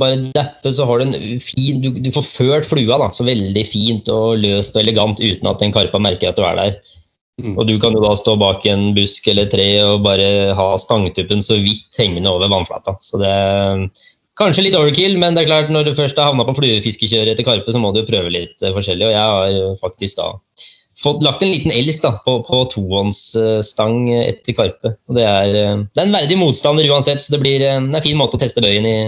bare dappe, så har du en fin Du, du får ført flua da, så veldig fint og løst og elegant uten at den karpa merker at du er der. Mm. Og du kan jo da stå bak en busk eller tre og bare ha stangtuppen så vidt hengende over vannflata. Så det er kanskje litt overkill, men det er klart når du først har havna på fluefiskekjøret etter karpe, så må du prøve litt eh, forskjellig. Og jeg har faktisk da fått lagt en liten elsk da, på, på tohåndsstang etter karpe. Og det er, eh, det er en verdig motstander uansett, så det blir eh, det en fin måte å teste bøyen i,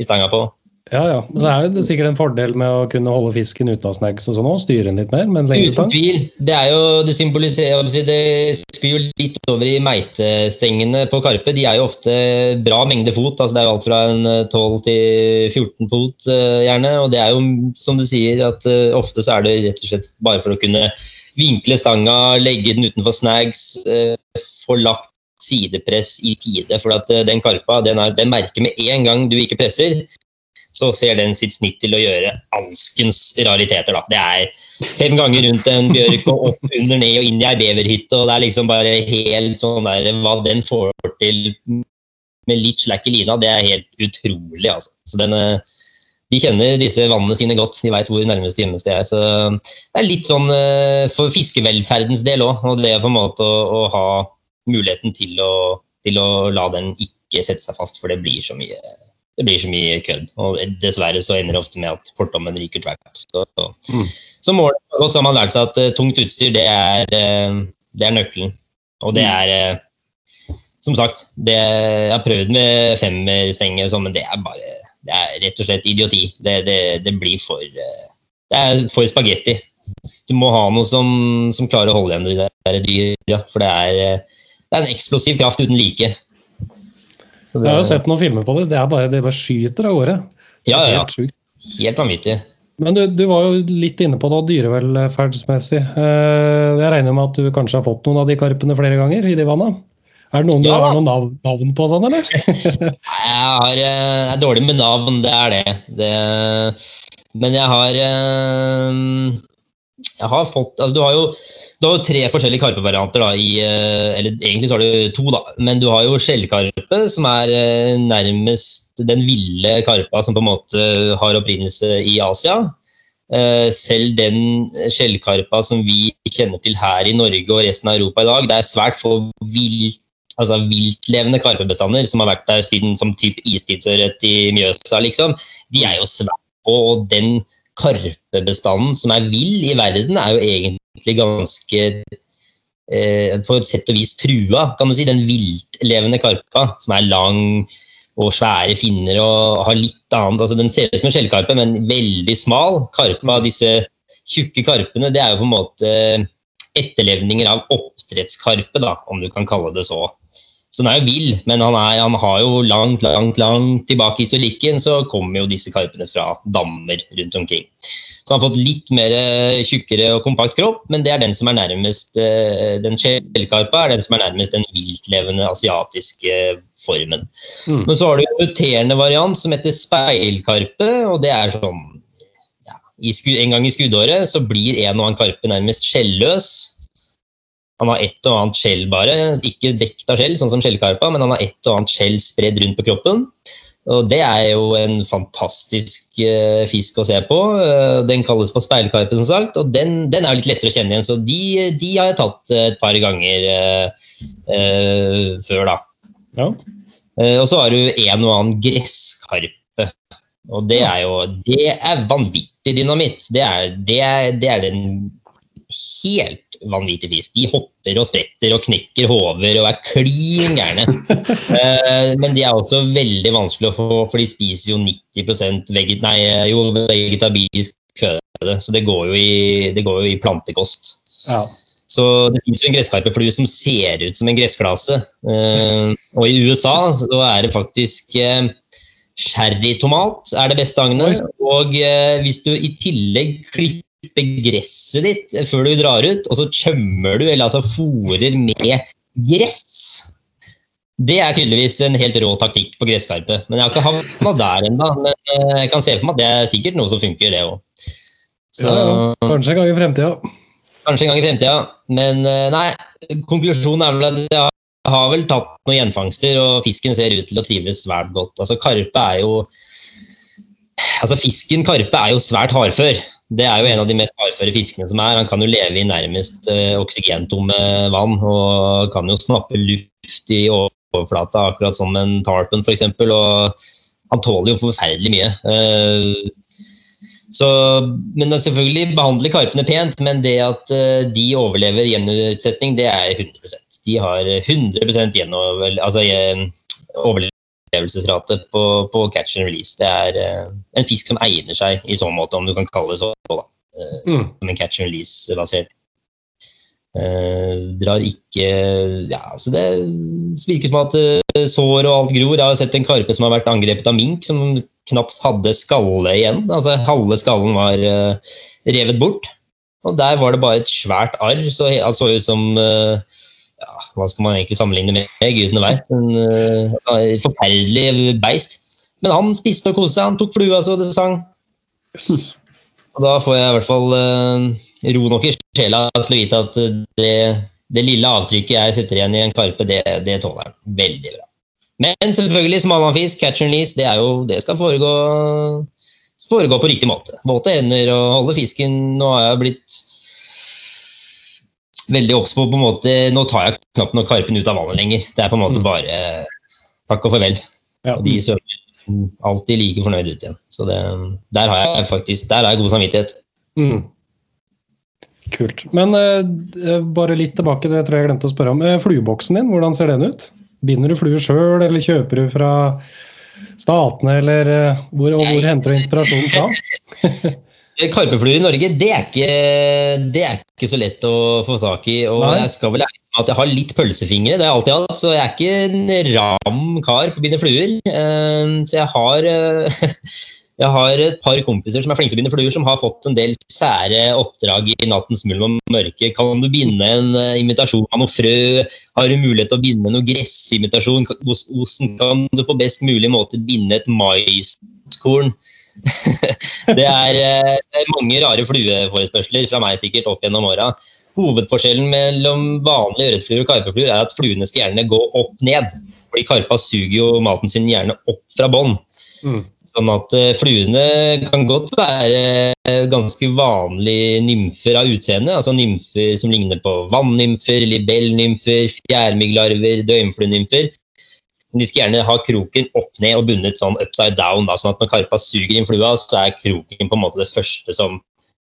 i stanga på. Ja, ja. Men det er jo sikkert en fordel med å kunne holde fisken ute av snags og sånn òg. Styre den litt mer men Uten tvil. Det er jo, det symboliserer si, Det sklir jo litt over i meitestengene på karpe. De er jo ofte bra mengde fot. altså Det er jo alt fra en eh, 12 til 14 fot, eh, gjerne. Og det er jo, som du sier, at eh, ofte så er det rett og slett bare for å kunne vinkle stanga, legge den utenfor snags, eh, få lagt sidepress i tide. For at eh, den karpa den, er, den merker med en gang du ikke presser, så ser den sitt snitt til å gjøre alskens rariteter. Da. Det er fem ganger rundt en bjørk og opp, under, ned og inn i ei beverhytte. og Det er liksom bare helt sånn der Hva den får til med litt slack i lina, det er helt utrolig. altså. Så den, eh, De kjenner disse vannene sine godt, de veit hvor nærmeste gjemmested er. så Det er litt sånn eh, for fiskevelferdens del òg, og det er på en måte å, å ha muligheten til å, til å la den ikke sette seg fast, for det blir så mye det blir så mye kødd. Og dessverre så ender det ofte med at fortommen ryker tvert. Så, Mm. så målet er godt, så har man lært seg at uh, tungt utstyr, det er, uh, det er nøkkelen. Og det er uh, Som sagt, det, jeg har prøvd med femmerstenger og sånn, men det er bare Det er rett og slett idioti. Det, det, det blir for Det er for spagetti. Du må ha noe som, som klarer å holde igjen de der dyra, for det er, det er en eksplosiv kraft uten like. Så Jeg har jo sett noen filmer på det. Det er bare, det bare skyter av gårde. Ja, ja, ja. Helt sjukt. Helt vanvittig. Men du, du var jo litt inne på det dyrevelferdsmessig. Eh, Jeg regner med at du kanskje har fått noen av de karpene flere ganger i de vanna? Er det noen du har noen nav navn på sånn, eller? Jeg har, eh, jeg er dårlig med navn, det er det. det men jeg har eh, har fått, altså du, har jo, du har jo tre forskjellige karpevarianter. da, i, eh, eller Egentlig så har du to, da. Men du har jo skjellkarpe, som er eh, nærmest den ville karpa som på en måte har opprinnelse i Asia. Eh, Selv den skjellkarpa som vi kjenner til her i Norge og resten av Europa i dag, det er svært få vilt, altså viltlevende karpebestander som har vært der siden som type istidsørret i Mjøsa, liksom. De er jo svært på. og den karpebestanden som er vill i verden, er jo egentlig ganske eh, på et sett og vis trua, kan du si. Den viltlevende karpa, som er lang og svære finner og har litt annet altså Den ser ut som en skjellkarpe, men veldig smal. Karpa, disse tjukke karpene, det er jo på en måte etterlevninger av oppdrettskarpe, da, om du kan kalle det så. Så han er jo vill, men han, er, han har jo langt, langt langt tilbake i historikken så kommer jo disse karpene fra dammer rundt omkring. Så han har fått litt mer eh, tjukkere og kompakt kropp, men det er den som er nærmest eh, den skjellkarpa er den som er nærmest den viltlevende asiatiske formen. Mm. Men så har du en muterende variant som heter speilkarpe, og det er sånn ja, En gang i skuddåret så blir en og annen karpe nærmest skjelløs. Han har et og annet skjell bare, ikke vekt av skjell, sånn som skjellkarpa, men han har et og annet skjell spredd rundt på kroppen. Og det er jo en fantastisk uh, fisk å se på. Uh, den kalles på speilkarpe, som sagt, og den, den er jo litt lettere å kjenne igjen. Så de, de har jeg tatt et par ganger uh, eh, før, da. Ja. Eh, og så har du en og annen gresskarpe. Og det er jo Det er vanvittig dynamitt. Det er, det er, det er den helt vanvittig fisk. De hopper og spretter og knekker hover og er klin gærne. Eh, men de er også veldig vanskelig å få, for de spiser jo 90% veget, nei, jo, vegetabilsk føde. Så det går jo i, det går jo i plantekost. ja. Så det finnes jo en gresskarpeflue som ser ut som en gressklase. Eh, og i USA så er det faktisk eh, sherrytomat er det beste agnet. Og eh, hvis du i tillegg klipper gresset ditt før du drar ut, og så tømmer du, eller altså fòrer med gress det er tydeligvis en helt rå taktikk på gresskarpe. Men jeg har ikke havna der ennå. Men eh, jeg kan se for meg at det er sikkert noe som funker, det òg. Ja. Kanskje en gang i fremtida. Kanskje en gang i fremtida. Men eh, nei, konklusjonen er vel at jeg har vel tatt noen gjenfangster, og fisken ser ut til å trives svært godt. Altså, karpe er jo Altså, fisken karpe er jo svært hardfør. Det er jo en av de mest hardføre fiskene som er. Han kan jo leve i nærmest eh, oksygentomme vann, og kan jo snappe luft i overflata, akkurat som en tarpen f.eks. Og han tåler jo forferdelig mye. Eh, så, men selvfølgelig behandler karpene pent, men det at eh, de overlever gjenutsetning, det er 100% De har 100% gjenover, altså, eh, overlevelsesrate på, på catch and release. Det er eh, en fisk som egner seg i så måte, om du kan kalle det så. Da. Eh, Mm. Som en catch and release-basert. Uh, drar ikke Ja, altså det virker som at uh, sår og alt gror. Jeg har sett en karpe som har vært angrepet av mink, som knapt hadde skalle igjen. Altså Halve skallen var uh, revet bort. Og der var det bare et svært arr. Så he- så ut som eh, ja, Hva skal man egentlig sammenligne med? Gudene veit. En uh, forferdelig beist. Men han spiste og koste seg. Han tok flua så det sang. Og da får jeg i hvert fall uh, ro nok i sjela til å vite at eh, det, det lille avtrykket jeg setter igjen i en karpe, det, det tåler han veldig bra. Men selvfølgelig, som annen fisk, catch and release, det, er jo, det skal foregå, foregå på riktig måte. Våte hender og holde fisken. Nå har jeg blitt veldig obs på på en måte Nå tar jeg knapt nok karpen ut av vannet lenger. Det er på en måte Mm. bare takk og farvel. Ja. Og de svømmer alltid like fornøyd ut igjen. Så det, der har jeg faktisk der har jeg god samvittighet. Mm. Kult. Men uh, bare litt tilbake, det tror jeg jeg glemte å spørre om. Uh, flueboksen din, hvordan ser den ut? Binder du fluer sjøl, eller kjøper du fra statene, eller uh, hvor, hvor henter du inspirasjonen fra? Karpefluer i Norge, det er, ikke, det er ikke så lett å få tak i. Og Nei. jeg skal vel ærlig med at jeg har litt pølsefingre, det har jeg alltid hatt. Så jeg er ikke en ram kar på å binde fluer. Eh, Så jeg har, eh, jeg har et par kompiser som er flinke til å binde fluer, som har fått en del sære oppdrag i nattens mulm og mørke. Kan du binde en eh, imitasjon av noe frø? Har du mulighet til å binde noe gressimitasjon? Hvordan kan du på best mulig måte binde et mais Korn. det er eh, mange rare flueforespørsler fra meg sikkert opp gjennom åra. Hovedforskjellen mellom vanlige ørretfluer og karpefluer er at fluene skal gjerne gå opp-ned. Fordi karpa suger jo maten sin gjerne opp fra bånn. Mm. Sånn at eh, fluene kan godt være eh, ganske vanlige nymfer av utseende. Altså nymfer som ligner på vannymfer, libellnymfer, fjærmygglarver, døgnfluenymfer. De skal gjerne ha kroken opp ned og bundet sånn upside down. Da, sånn at når karpa suger inn flua, så er kroken på en måte det første som,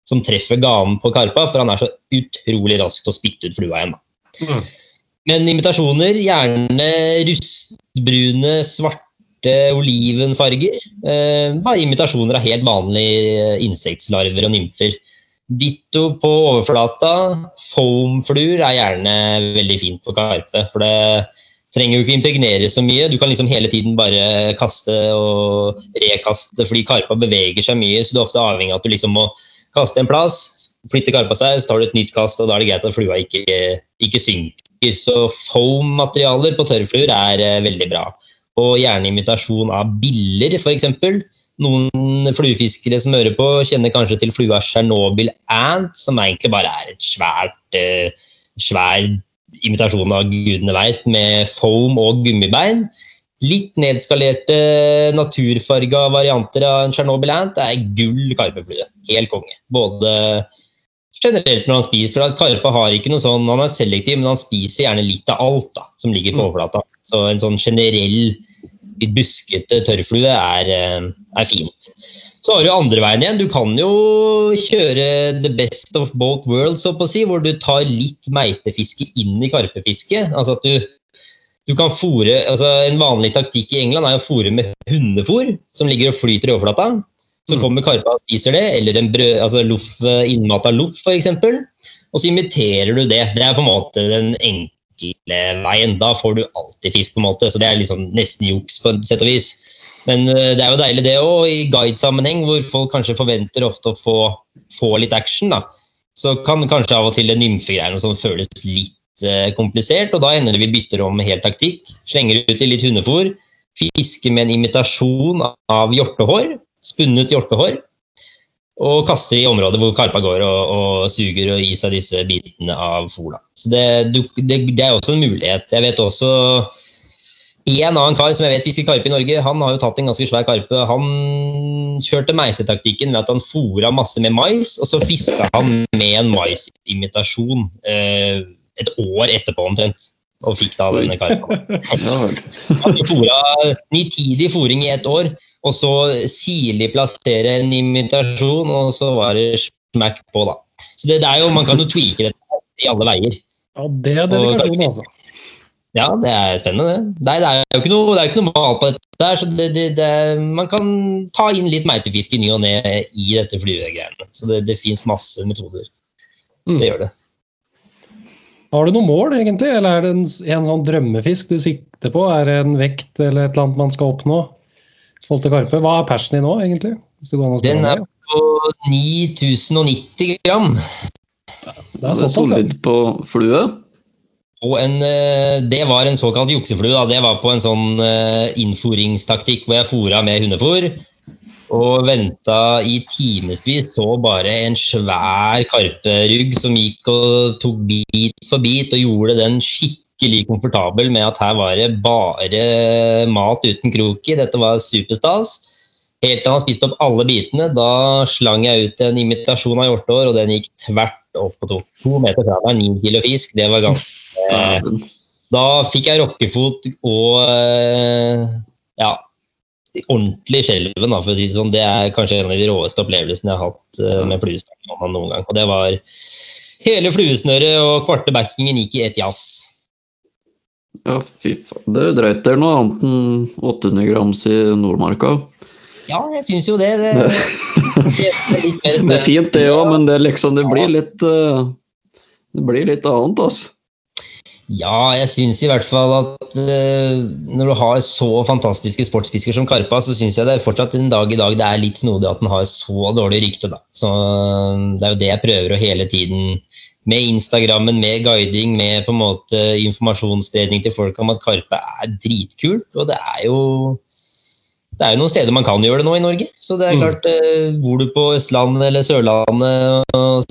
som treffer ganen på karpa, for han er så utrolig rask til å spytte ut flua igjen. Mm. Men imitasjoner, gjerne rustbrune, svarte, olivenfarger. Eh, bare imitasjoner av helt vanlige insektlarver og nymfer. Ditto på overflata. Foamfluer er gjerne veldig fint på karpe. for det trenger jo ikke impregnere så mye. Du kan liksom hele tiden bare kaste og rekaste, fordi karpa beveger seg mye. Så du er ofte avhengig av at du liksom må kaste en plass, flytte karpa seg, så tar du et nytt kast, og da er det greit at flua ikke, ikke synker. Så foam-materialer på tørrfluer er eh, veldig bra. Og gjerne imitasjon av biller, f.eks. Noen fluefiskere som hører på, kjenner kanskje til flua Chernobyl Ant, som egentlig bare er et svært, eh, svær imitasjon av gudene veit, med foam og gummibein. Litt nedskalerte naturfarga varianter av en Tsjernobyl Ant er gull karpeflue. Helt konge. Både generelt når han spiser, for at karpe har ikke noe sånn, han er selektiv, men han spiser gjerne litt av alt da, som ligger på overflata. Så en sånn generell, buskete tørrflue er, eh, er fint. Så har du andre veien igjen. Du kan jo kjøre the best of both worlds, så på å si, hvor du tar litt meitefiske inn i karpefiske. Altså at du, du kan fôre, altså En vanlig taktikk i England er å fôre med hundefôr, som ligger og flyter i overflata. Så Mm. kommer karpa og spiser det, eller en brød, altså loff, innmata loff f.eks. Og så imiterer du det. Det er på en måte den enkle veien. Da får du alltid fisk, på en måte, så det er liksom nesten juks på et sett og vis. Men eh, det er jo deilig det òg, i guidesammenheng, hvor folk kanskje forventer ofte å få, få litt action. da. Så kan kanskje av og til nymfegreiene som føles litt eh, komplisert, og da hender det vi bytter om helt taktikk. Slenger ut i litt hundefôr, fisker med en imitasjon av hjortehår, spunnet hjortehår, og kaster i områder hvor karpa går og, og suger og gir seg disse bitene av fôr. Så det, det, det er også en mulighet. Jeg vet også en annen kar som jeg vet fisker karpe i Norge, han har jo tatt en ganske svær karpe. Han kjørte meitetaktikken ved at han fôra masse med mais, og så fiska han med en maisimitasjon eh, et år etterpå omtrent. Og fikk da denne karpa. Nitidig fôring i ett år, og så sirlig plassere en imitasjon, og så var det smack på, da. Så det, det er jo, Man kan jo tweake dette i alle veier. Ja, det er dedikasjon, altså. Ja, det er spennende, det. Nei, det er jo ikke noe, det er jo ikke noe mal på dette. der, så det, det, det, Man kan ta inn litt meitefisk i ny og ne i dette fluegreiene. Så det, det fins masse metoder. Mm. Det gjør det. Har du noe mål, egentlig, eller er det en, en sånn drømmefisk du sikter på? Er det en vekt eller et eller annet man skal oppnå? Forhold karpe. Hva er persen din nå, egentlig? Hvis går an å Den er på 9090 gram. Det er Det er solid på flue. Og en, eh, det var en såkalt jukseflue. Da. Det var på en sånn eh, innforingstaktikk hvor jeg fora med hundefôr. Og venta i timevis, så bare en svær karperugg som gikk og tok bit for bit og gjorde den skikkelig komfortabel med at her var det bare mat uten krok i. Dette var superstas. Helt til han spiste opp alle bitene. Da slang jeg ut en imitasjon av hjortår, og den gikk tvert opp og tok to meter fra meg. Ni kilo fisk. Det var ganske Da fikk jeg rockefot og eh, ja, ordentlig skjelven, for å si det sånn. Det er kanskje en av de råeste opplevelsene jeg har hatt eh, med fluestang noen gang. Og det var hele fluesnøret og kvarte backingen gikk i ett jafs. Ja, fy faen. Det er drøyt. Det er noe annet enn 800 grams i Nordmarka. Ja, jeg syns jo det. Det, det Det er fint, det òg, men det, liksom, det blir litt eh, Det blir litt annet, altså. Ja, jeg syns i hvert fall at uh, når du har så fantastiske sportsfisker som Karpa, så syns jeg det er fortsatt en dag i dag det er litt snodig at den har så dårlig rykte. da. Så eh, Det er jo det jeg prøver å hele tiden med Instagrammen, med guiding, med på en måte informasjonsspredning til folk om at Karpe er dritkult. Og det er jo det er jo noen steder man kan gjøre det nå i Norge. Så det er Mm. klart, eh, bor du på Østlandet eller Sørlandet, og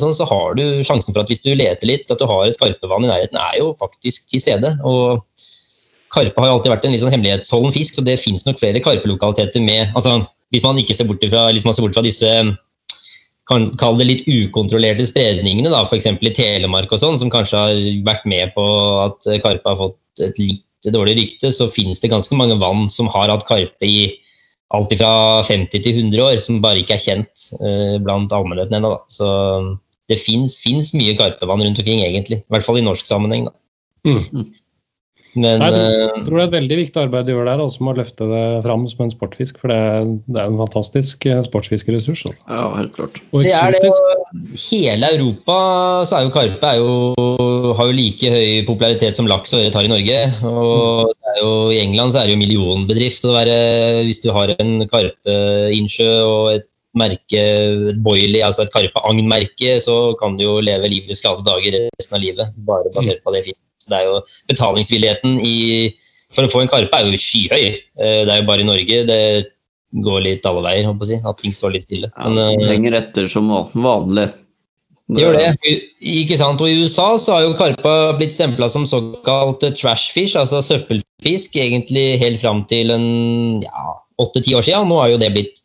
sånn, så har du sjansen for at hvis du leter litt, at du har et karpevann i nærheten, er jo faktisk til stede. Og karpe har jo alltid vært en litt sånn hemmelighetsholden fisk, så det fins nok flere karpelokaliteter med altså, Hvis man ikke ser bort fra, man ser bort fra disse kan kalle det litt ukontrollerte spredningene, da, f.eks. i Telemark og sånn, som kanskje har vært med på at karpe har fått et litt dårlig rykte, så finnes det ganske mange vann som har hatt karpe i alt fra 50 til 100 år, som bare ikke er kjent eh, blant allmennheten ennå. Så det fins mye karpevann rundt omkring, egentlig. I hvert fall i norsk sammenheng. da. Mm. Men Nei, eh, Jeg tror det er et veldig viktig arbeid du gjør der, også med å løfte det fram som en sportfisk. For det er, det er en fantastisk eh, sportsfiskeressurs. Altså. Ja, helt klart. Og Det er det, eksotisk. hele Europa så er jo karpe er jo, har jo like høy popularitet som laks og ørret har i Norge. Og jo, I England så er det jo millionbedrift å være Hvis du har en karpeinnsjø og et merke, et boilie, altså et karpeagnmerke, så kan du jo leve livets glade dager resten av livet. Bare basert på det fisket. Så det er jo betalingsvilligheten i for å få en karpe er jo skyhøy. Eh, Det er jo bare i Norge det går litt alle veier, håper jeg, at ting står litt stille. Ja, Men, den eh, henger etter som vanlig. Gjør det. Ikke sant? Og I USA så har jo karpa blitt stempla som såkalt trashfish, altså søppelfisk, egentlig helt fram til en ja, åtte-ti år siden. Nå har jo det blitt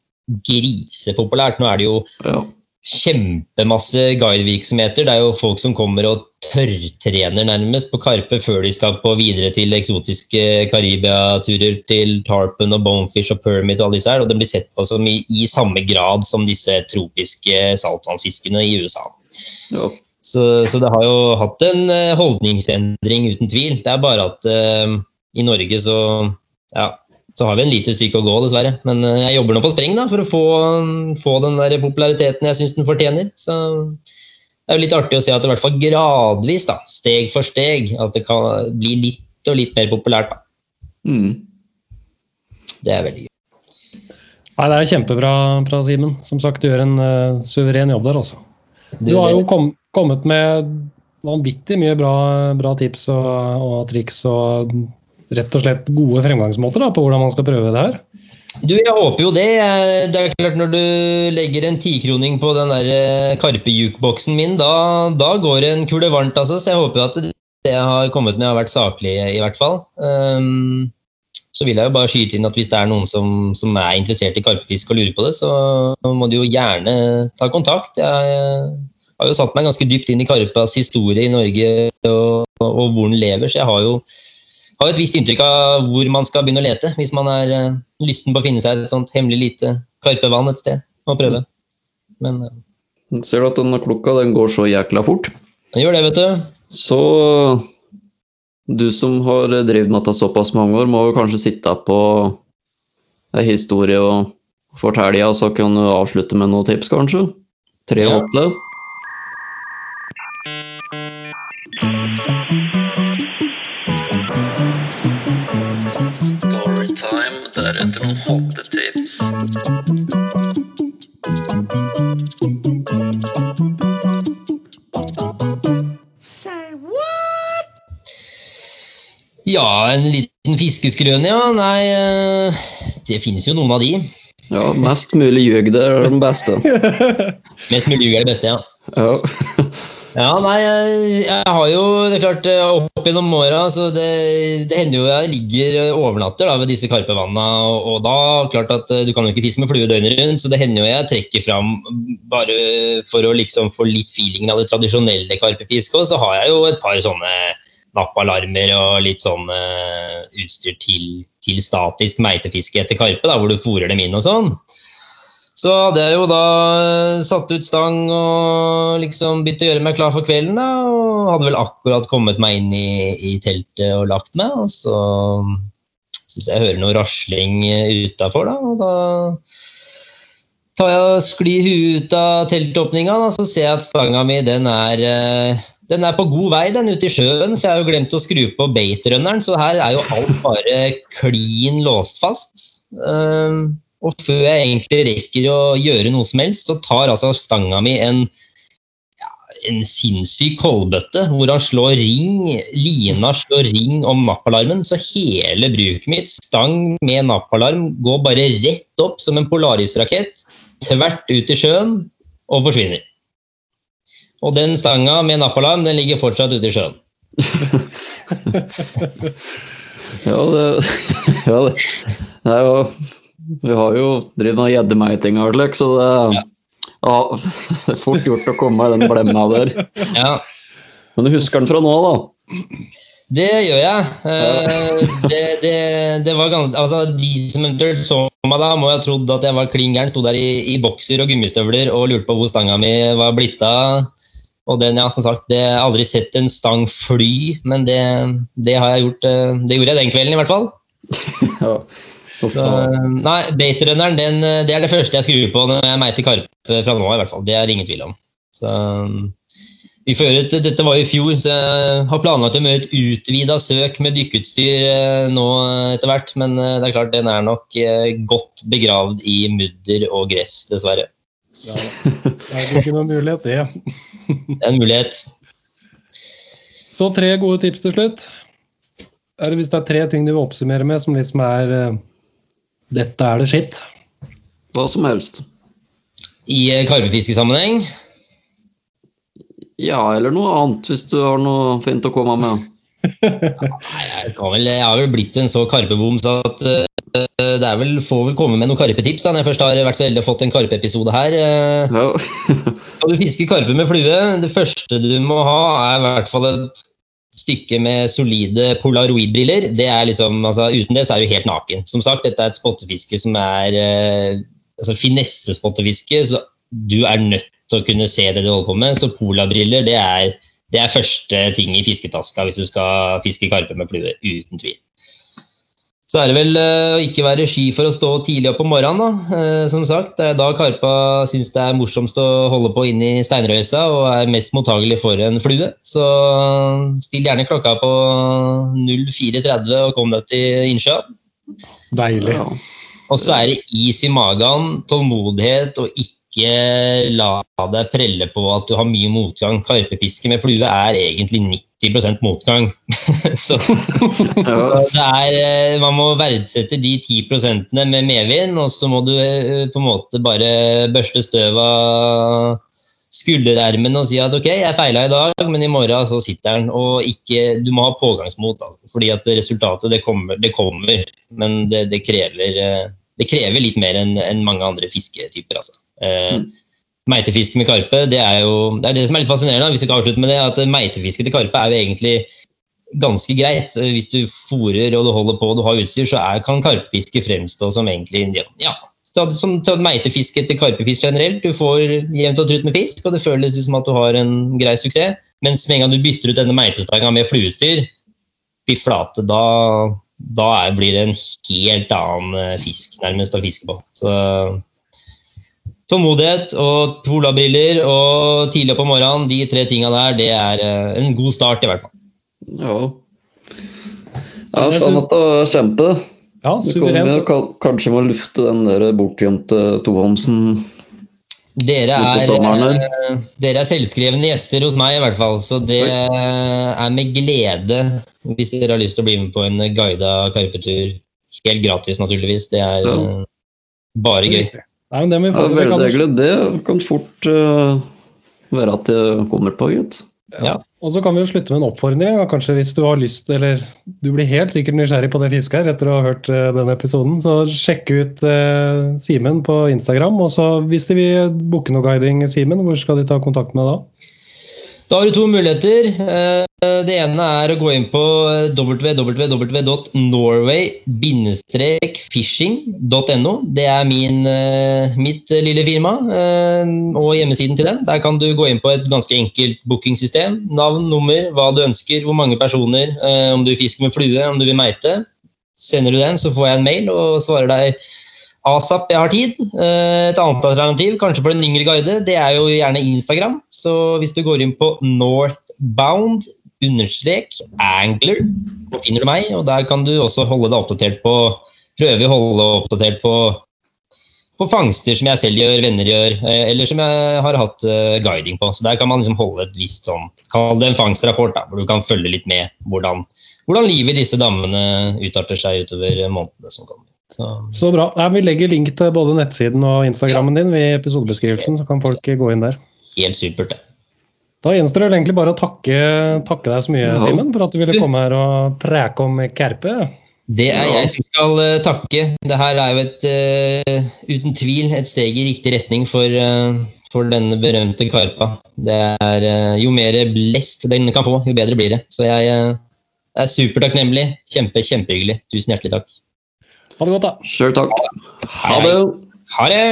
grisepopulært. Nå er det jo Ja. kjempemasse guidevirksomheter. Det er jo folk som kommer og tørrtrener nærmest på karpe før de skal på videre til eksotiske Karibia-turer til tarpon og bonefish og permit og alle disse her. Og det blir sett på som i, i samme grad som disse tropiske saltvannsfiskene i USA. Så, så det har jo hatt en eh, holdningsendring, uten tvil. Det er bare at uh, i Norge så, ja, så har vi en lite stykke å gå, dessverre. Men uh, jeg jobber nå på spreng da, for å få, få den der populariteten jeg syns den fortjener. Så det er jo litt artig å se at det i hvert fall gradvis, da, steg for steg, at det kan bli litt og litt mer populært. da. Mm. Det er veldig gøy. Nei, det er kjempebra, bra, Simen. Som sagt, du gjør en uh, suveren jobb der, altså. Du har jo kom, kommet med vanvittig mye bra, bra tips og, og triks og rett og slett gode fremgangsmåter da, på hvordan man skal prøve det her. Du, jeg håper jo det. Det er klart Når du legger en tikroning på den der eh, Karpe-jukeboksen min, da, da går en kule varmt, altså. Så jeg håper at det jeg har kommet med, har vært saklig, i hvert fall. Um, så vil jeg jo bare skyte inn at hvis det er noen som, som er interessert i karpefisk og lurer på det, så må de jo gjerne ta kontakt. Jeg har jo satt meg ganske dypt inn i karpas historie i Norge og, og hvor den lever, så jeg har jo har et visst inntrykk av hvor man skal begynne å lete hvis man er eh, lysten på å finne seg et sånt hemmelig lite karpevann et sted og prøve. Men eh, Ser du at denne klokka den går så jækla fort? den gjør det, vet du. Så du som har drevet med dette såpass mange år, må jo kanskje sitte på ei historie og fortelle, og så kan du avslutte med noen tips, kanskje? Tre Ja. Ja, en liten fiskeskrøne, ja. Nei, eh, det finnes jo noen av de. Ja, mest mulig ljug, det er den beste. Mest mulig ljug er det beste, ja. Ja. Ja, nei, jeg, har jo det er klart eh, opp gjennom åra, så det, det hender jo jeg ligger eh, overnatter da, ved disse karpevannene, og, og da klart at du kan jo ikke fiske med flue døgnet rundt, så det hender jo jeg trekker fram bare for å liksom få litt feelingen av det tradisjonelle karpefisket, og så har jeg jo et par sånne nappalarmer og litt sånn eh, utstyr til, til statisk meitefiske etter karpe, da, hvor du fòrer dem inn og sånn. Så hadde jeg jo da eh, satt ut stang og liksom begynt å gjøre meg klar for kvelden. da, Og hadde vel akkurat kommet meg inn i, i teltet og lagt meg. Og så syns jeg hører noe rasling utafor, da. Og da tar jeg og sklir huet ut av teltåpninga, da, så ser jeg at stanga mi den er eh, den er på god vei den ute i sjøen, for jeg har jo glemt å skru på baitrunneren, så her er jo alt bare klin låst fast. Um, og før jeg egentlig rekker å gjøre noe som helst, så tar altså stanga mi en en sinnssyk koldbøtte hvor han slår ring, lina slår ring om nappalarmen, så hele bruket mitt, stang med nappalarm, går bare rett opp som en Polaris-rakett, tvert ut i sjøen og forsvinner. Og den stanga med nappalarm, den ligger fortsatt ute i sjøen. Ja, det, ja, det, det er jo Vi har jo drevet med gjeddemeiting og slik, så det, ja. det er fort gjort å komme i den blemma der. Ja, Men du husker den fra nå, da? Det gjør jeg. Eh, Det, det, det var ganske, altså, de som eventuelt så meg da, må ha trodd at jeg var klin gæren. Sto der i, i bokser og gummistøvler og lurte på hvor stanga mi var blitt av. Og den, ja, som sagt, det, jeg har aldri sett en stang fly, men det, det har jeg gjort. eh, Det gjorde jeg den kvelden, i hvert fall. Så, nei, baitrunneren, den, eh, det er det første jeg skrur på når jeg meiter karpe fra nå, fall. Det er det ingen tvil om. Så, et, dette var i fjor, så jeg har planlagt å gjøre et utvida søk med dykkeutstyr eh, nå etter hvert. Men eh, det er klart, den er nok eh, godt begravd i mudder og gress, dessverre. Ja, det er ikke noen mulighet, det. Det er en mulighet. Så tre gode tips til slutt. Er det, hvis det er tre ting du vil oppsummere med som liksom er eh, Dette er det skitt. Hva som helst. I eh, karpefiskesammenheng Ja, eller noe annet, hvis du har noe fint å komme med. Jeg, vel, jeg har vel blitt en så karpebom så at eh, det er vel, får vel komme med noen karpetips da, når jeg først har vært så heldig å fått en karpeepisode her. Eh, Ja. Skal du fiske karpe med flue, det første du må ha, er i hvert fall et stykke med solide polaroidbriller. Det er liksom, altså, uten det så er du helt naken. Som sagt, dette er et spottefiske som er eh, altså, finesse-spottefiske, så du er nødt til å kunne se det du holder på med. Så polabriller, det er, det er første ting i fisketaska hvis du skal fiske karpe med plue, uten tvil. Så er det vel eh, å ikke være sky for å stå tidlig opp om morgenen. da. Eh, som sagt, Det er da karpa syns det er morsomst å holde på inn i steinrøysa og er mest mottagelig for en flue. Så still gjerne klokka på 04.30 og kom deg til innsjøen. Deilig. Ja. Og så er det is i magen, tålmodighet og ikke la deg prelle på at du har mye motgang. Karpefiske med flue er egentlig 90% motgang. så det er, eh, man må verdsette de 10% med medvind, og så må du eh, på en måte bare børste støv av skulderermen og si at ok, jeg feila i dag, men i morgen så sitter den. Og ikke, du må ha pågangsmot, da, fordi at resultatet det kommer, det kommer men det, det, krever, eh, det krever litt mer enn mange andre fisketyper. Altså. Eh, Meitefiske med karpe, det er jo det, er det som er litt fascinerende. hvis vi kan avslutte med det, at Meitefiske til karpe er jo egentlig ganske greit. Eh, Hvis du fôrer og du holder på og du har utstyr, så er, kan karpefiske fremstå som egentlig ja, som, meitefiske til karpefisk generelt. Du får jevnt og trutt med fisk, og det føles som at du har en grei suksess. Mens med en gang du bytter ut denne meitestanga med fluestyr, fy flate, da, da er, blir det en helt annen eh, fisk nærmest å fiske på. Så Tålmodighet og polabriller og tidlig opp om morgenen, de tre tinga der, det er eh, en god start, i hvert fall. Ja. Ja, faen at det var kjempe. Ja, Du kommer suverent. ka- kanskje må lufte den der bortgjemte tohomsen. Dere er, eh, dere er selvskrevne gjester hos meg, i hvert fall. Så det er med glede hvis dere har lyst til å bli med på en guida karpetur. Helt gratis, naturligvis. Det er Ja. eh, bare gøy. Nei, men det må vi få til. Veldig kan- hyggelig. Det kan fort uh, være at det kommer på, gitt. Ja. Og så kan vi jo slutte med en oppfordring. Kanskje hvis du har lyst, eller du blir helt sikkert nysgjerrig på det fisket her etter å ha hørt uh, denne episoden, så sjekk ut uh, Simen på Instagram. Og så hvis de vil booke noe guiding, Simen, hvor skal de ta kontakt med deg da? Da har du to muligheter. Eh, Det ene er å gå inn på www.norway-fishing.no. Det er min, eh, mitt lille firma eh, og hjemmesiden til den. Der kan du gå inn på et ganske enkelt bookingsystem. Navn, nummer, hva du ønsker, hvor mange personer, eh, om du fisker med flue, om du vil meite. Sender du den, så får jeg en mail og svarer deg ASAP, jeg har tid. Eh, Et annet alternativ, kanskje for den yngre guide, det er jo gjerne Instagram. Så hvis du går inn på northbound understrek angler, så finner du meg, og der kan du også holde deg oppdatert på Prøve å holde deg oppdatert på på fangster som jeg selv gjør, venner gjør, eh, eller som jeg har hatt eh, guiding på. Så der kan man liksom holde et visst sånn Kall det en fangstrapport, da, hvor du kan følge litt med hvordan, hvordan livet i disse dammene utarter seg utover månedene som kommer. Så, Så bra. Ja, vi legger link til både nettsiden og Instagrammen din i episodebeskrivelsen, så kan folk gå inn der. helt supert, det. Da gjenstår det egentlig bare å takke, takke deg så mye, Ja. Simen, for at du ville komme her og preke om Kerpe. Det er jeg som skal uh, takke. Det her er jo et, uh, uten tvil et steg i riktig retning for, uh, for denne berømte karpa. Det er Jo mer blest den kan få, jo bedre blir det. Så jeg er supertakknemlig. Kjempe, kjempehyggelig. Tusen hjertelig takk. Ha det godt, da. Sjøl takk. Ha det. Ha det!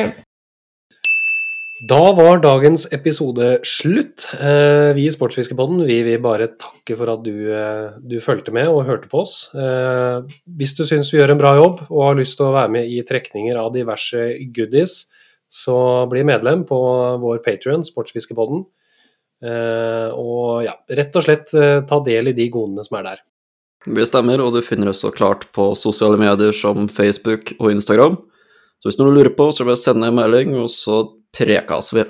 Da var dagens episode slutt. Eh, Vi i Sportsfiskepodden vi vil bare takke for at du, eh, du fulgte med og hørte på oss. Eh, Hvis du syns vi gjør en bra jobb og har lyst til å være med i trekninger av diverse goodies, så bli medlem på vår Patrion, Sportsfiskepodden. Eh, Og ja, rett og slett ta del i de godene som er der. Vi stemmer, og du finner oss så klart på sosiale medier som Facebook og Instagram. Så hvis noen lurer på, så bare send en melding, og så prekas vi.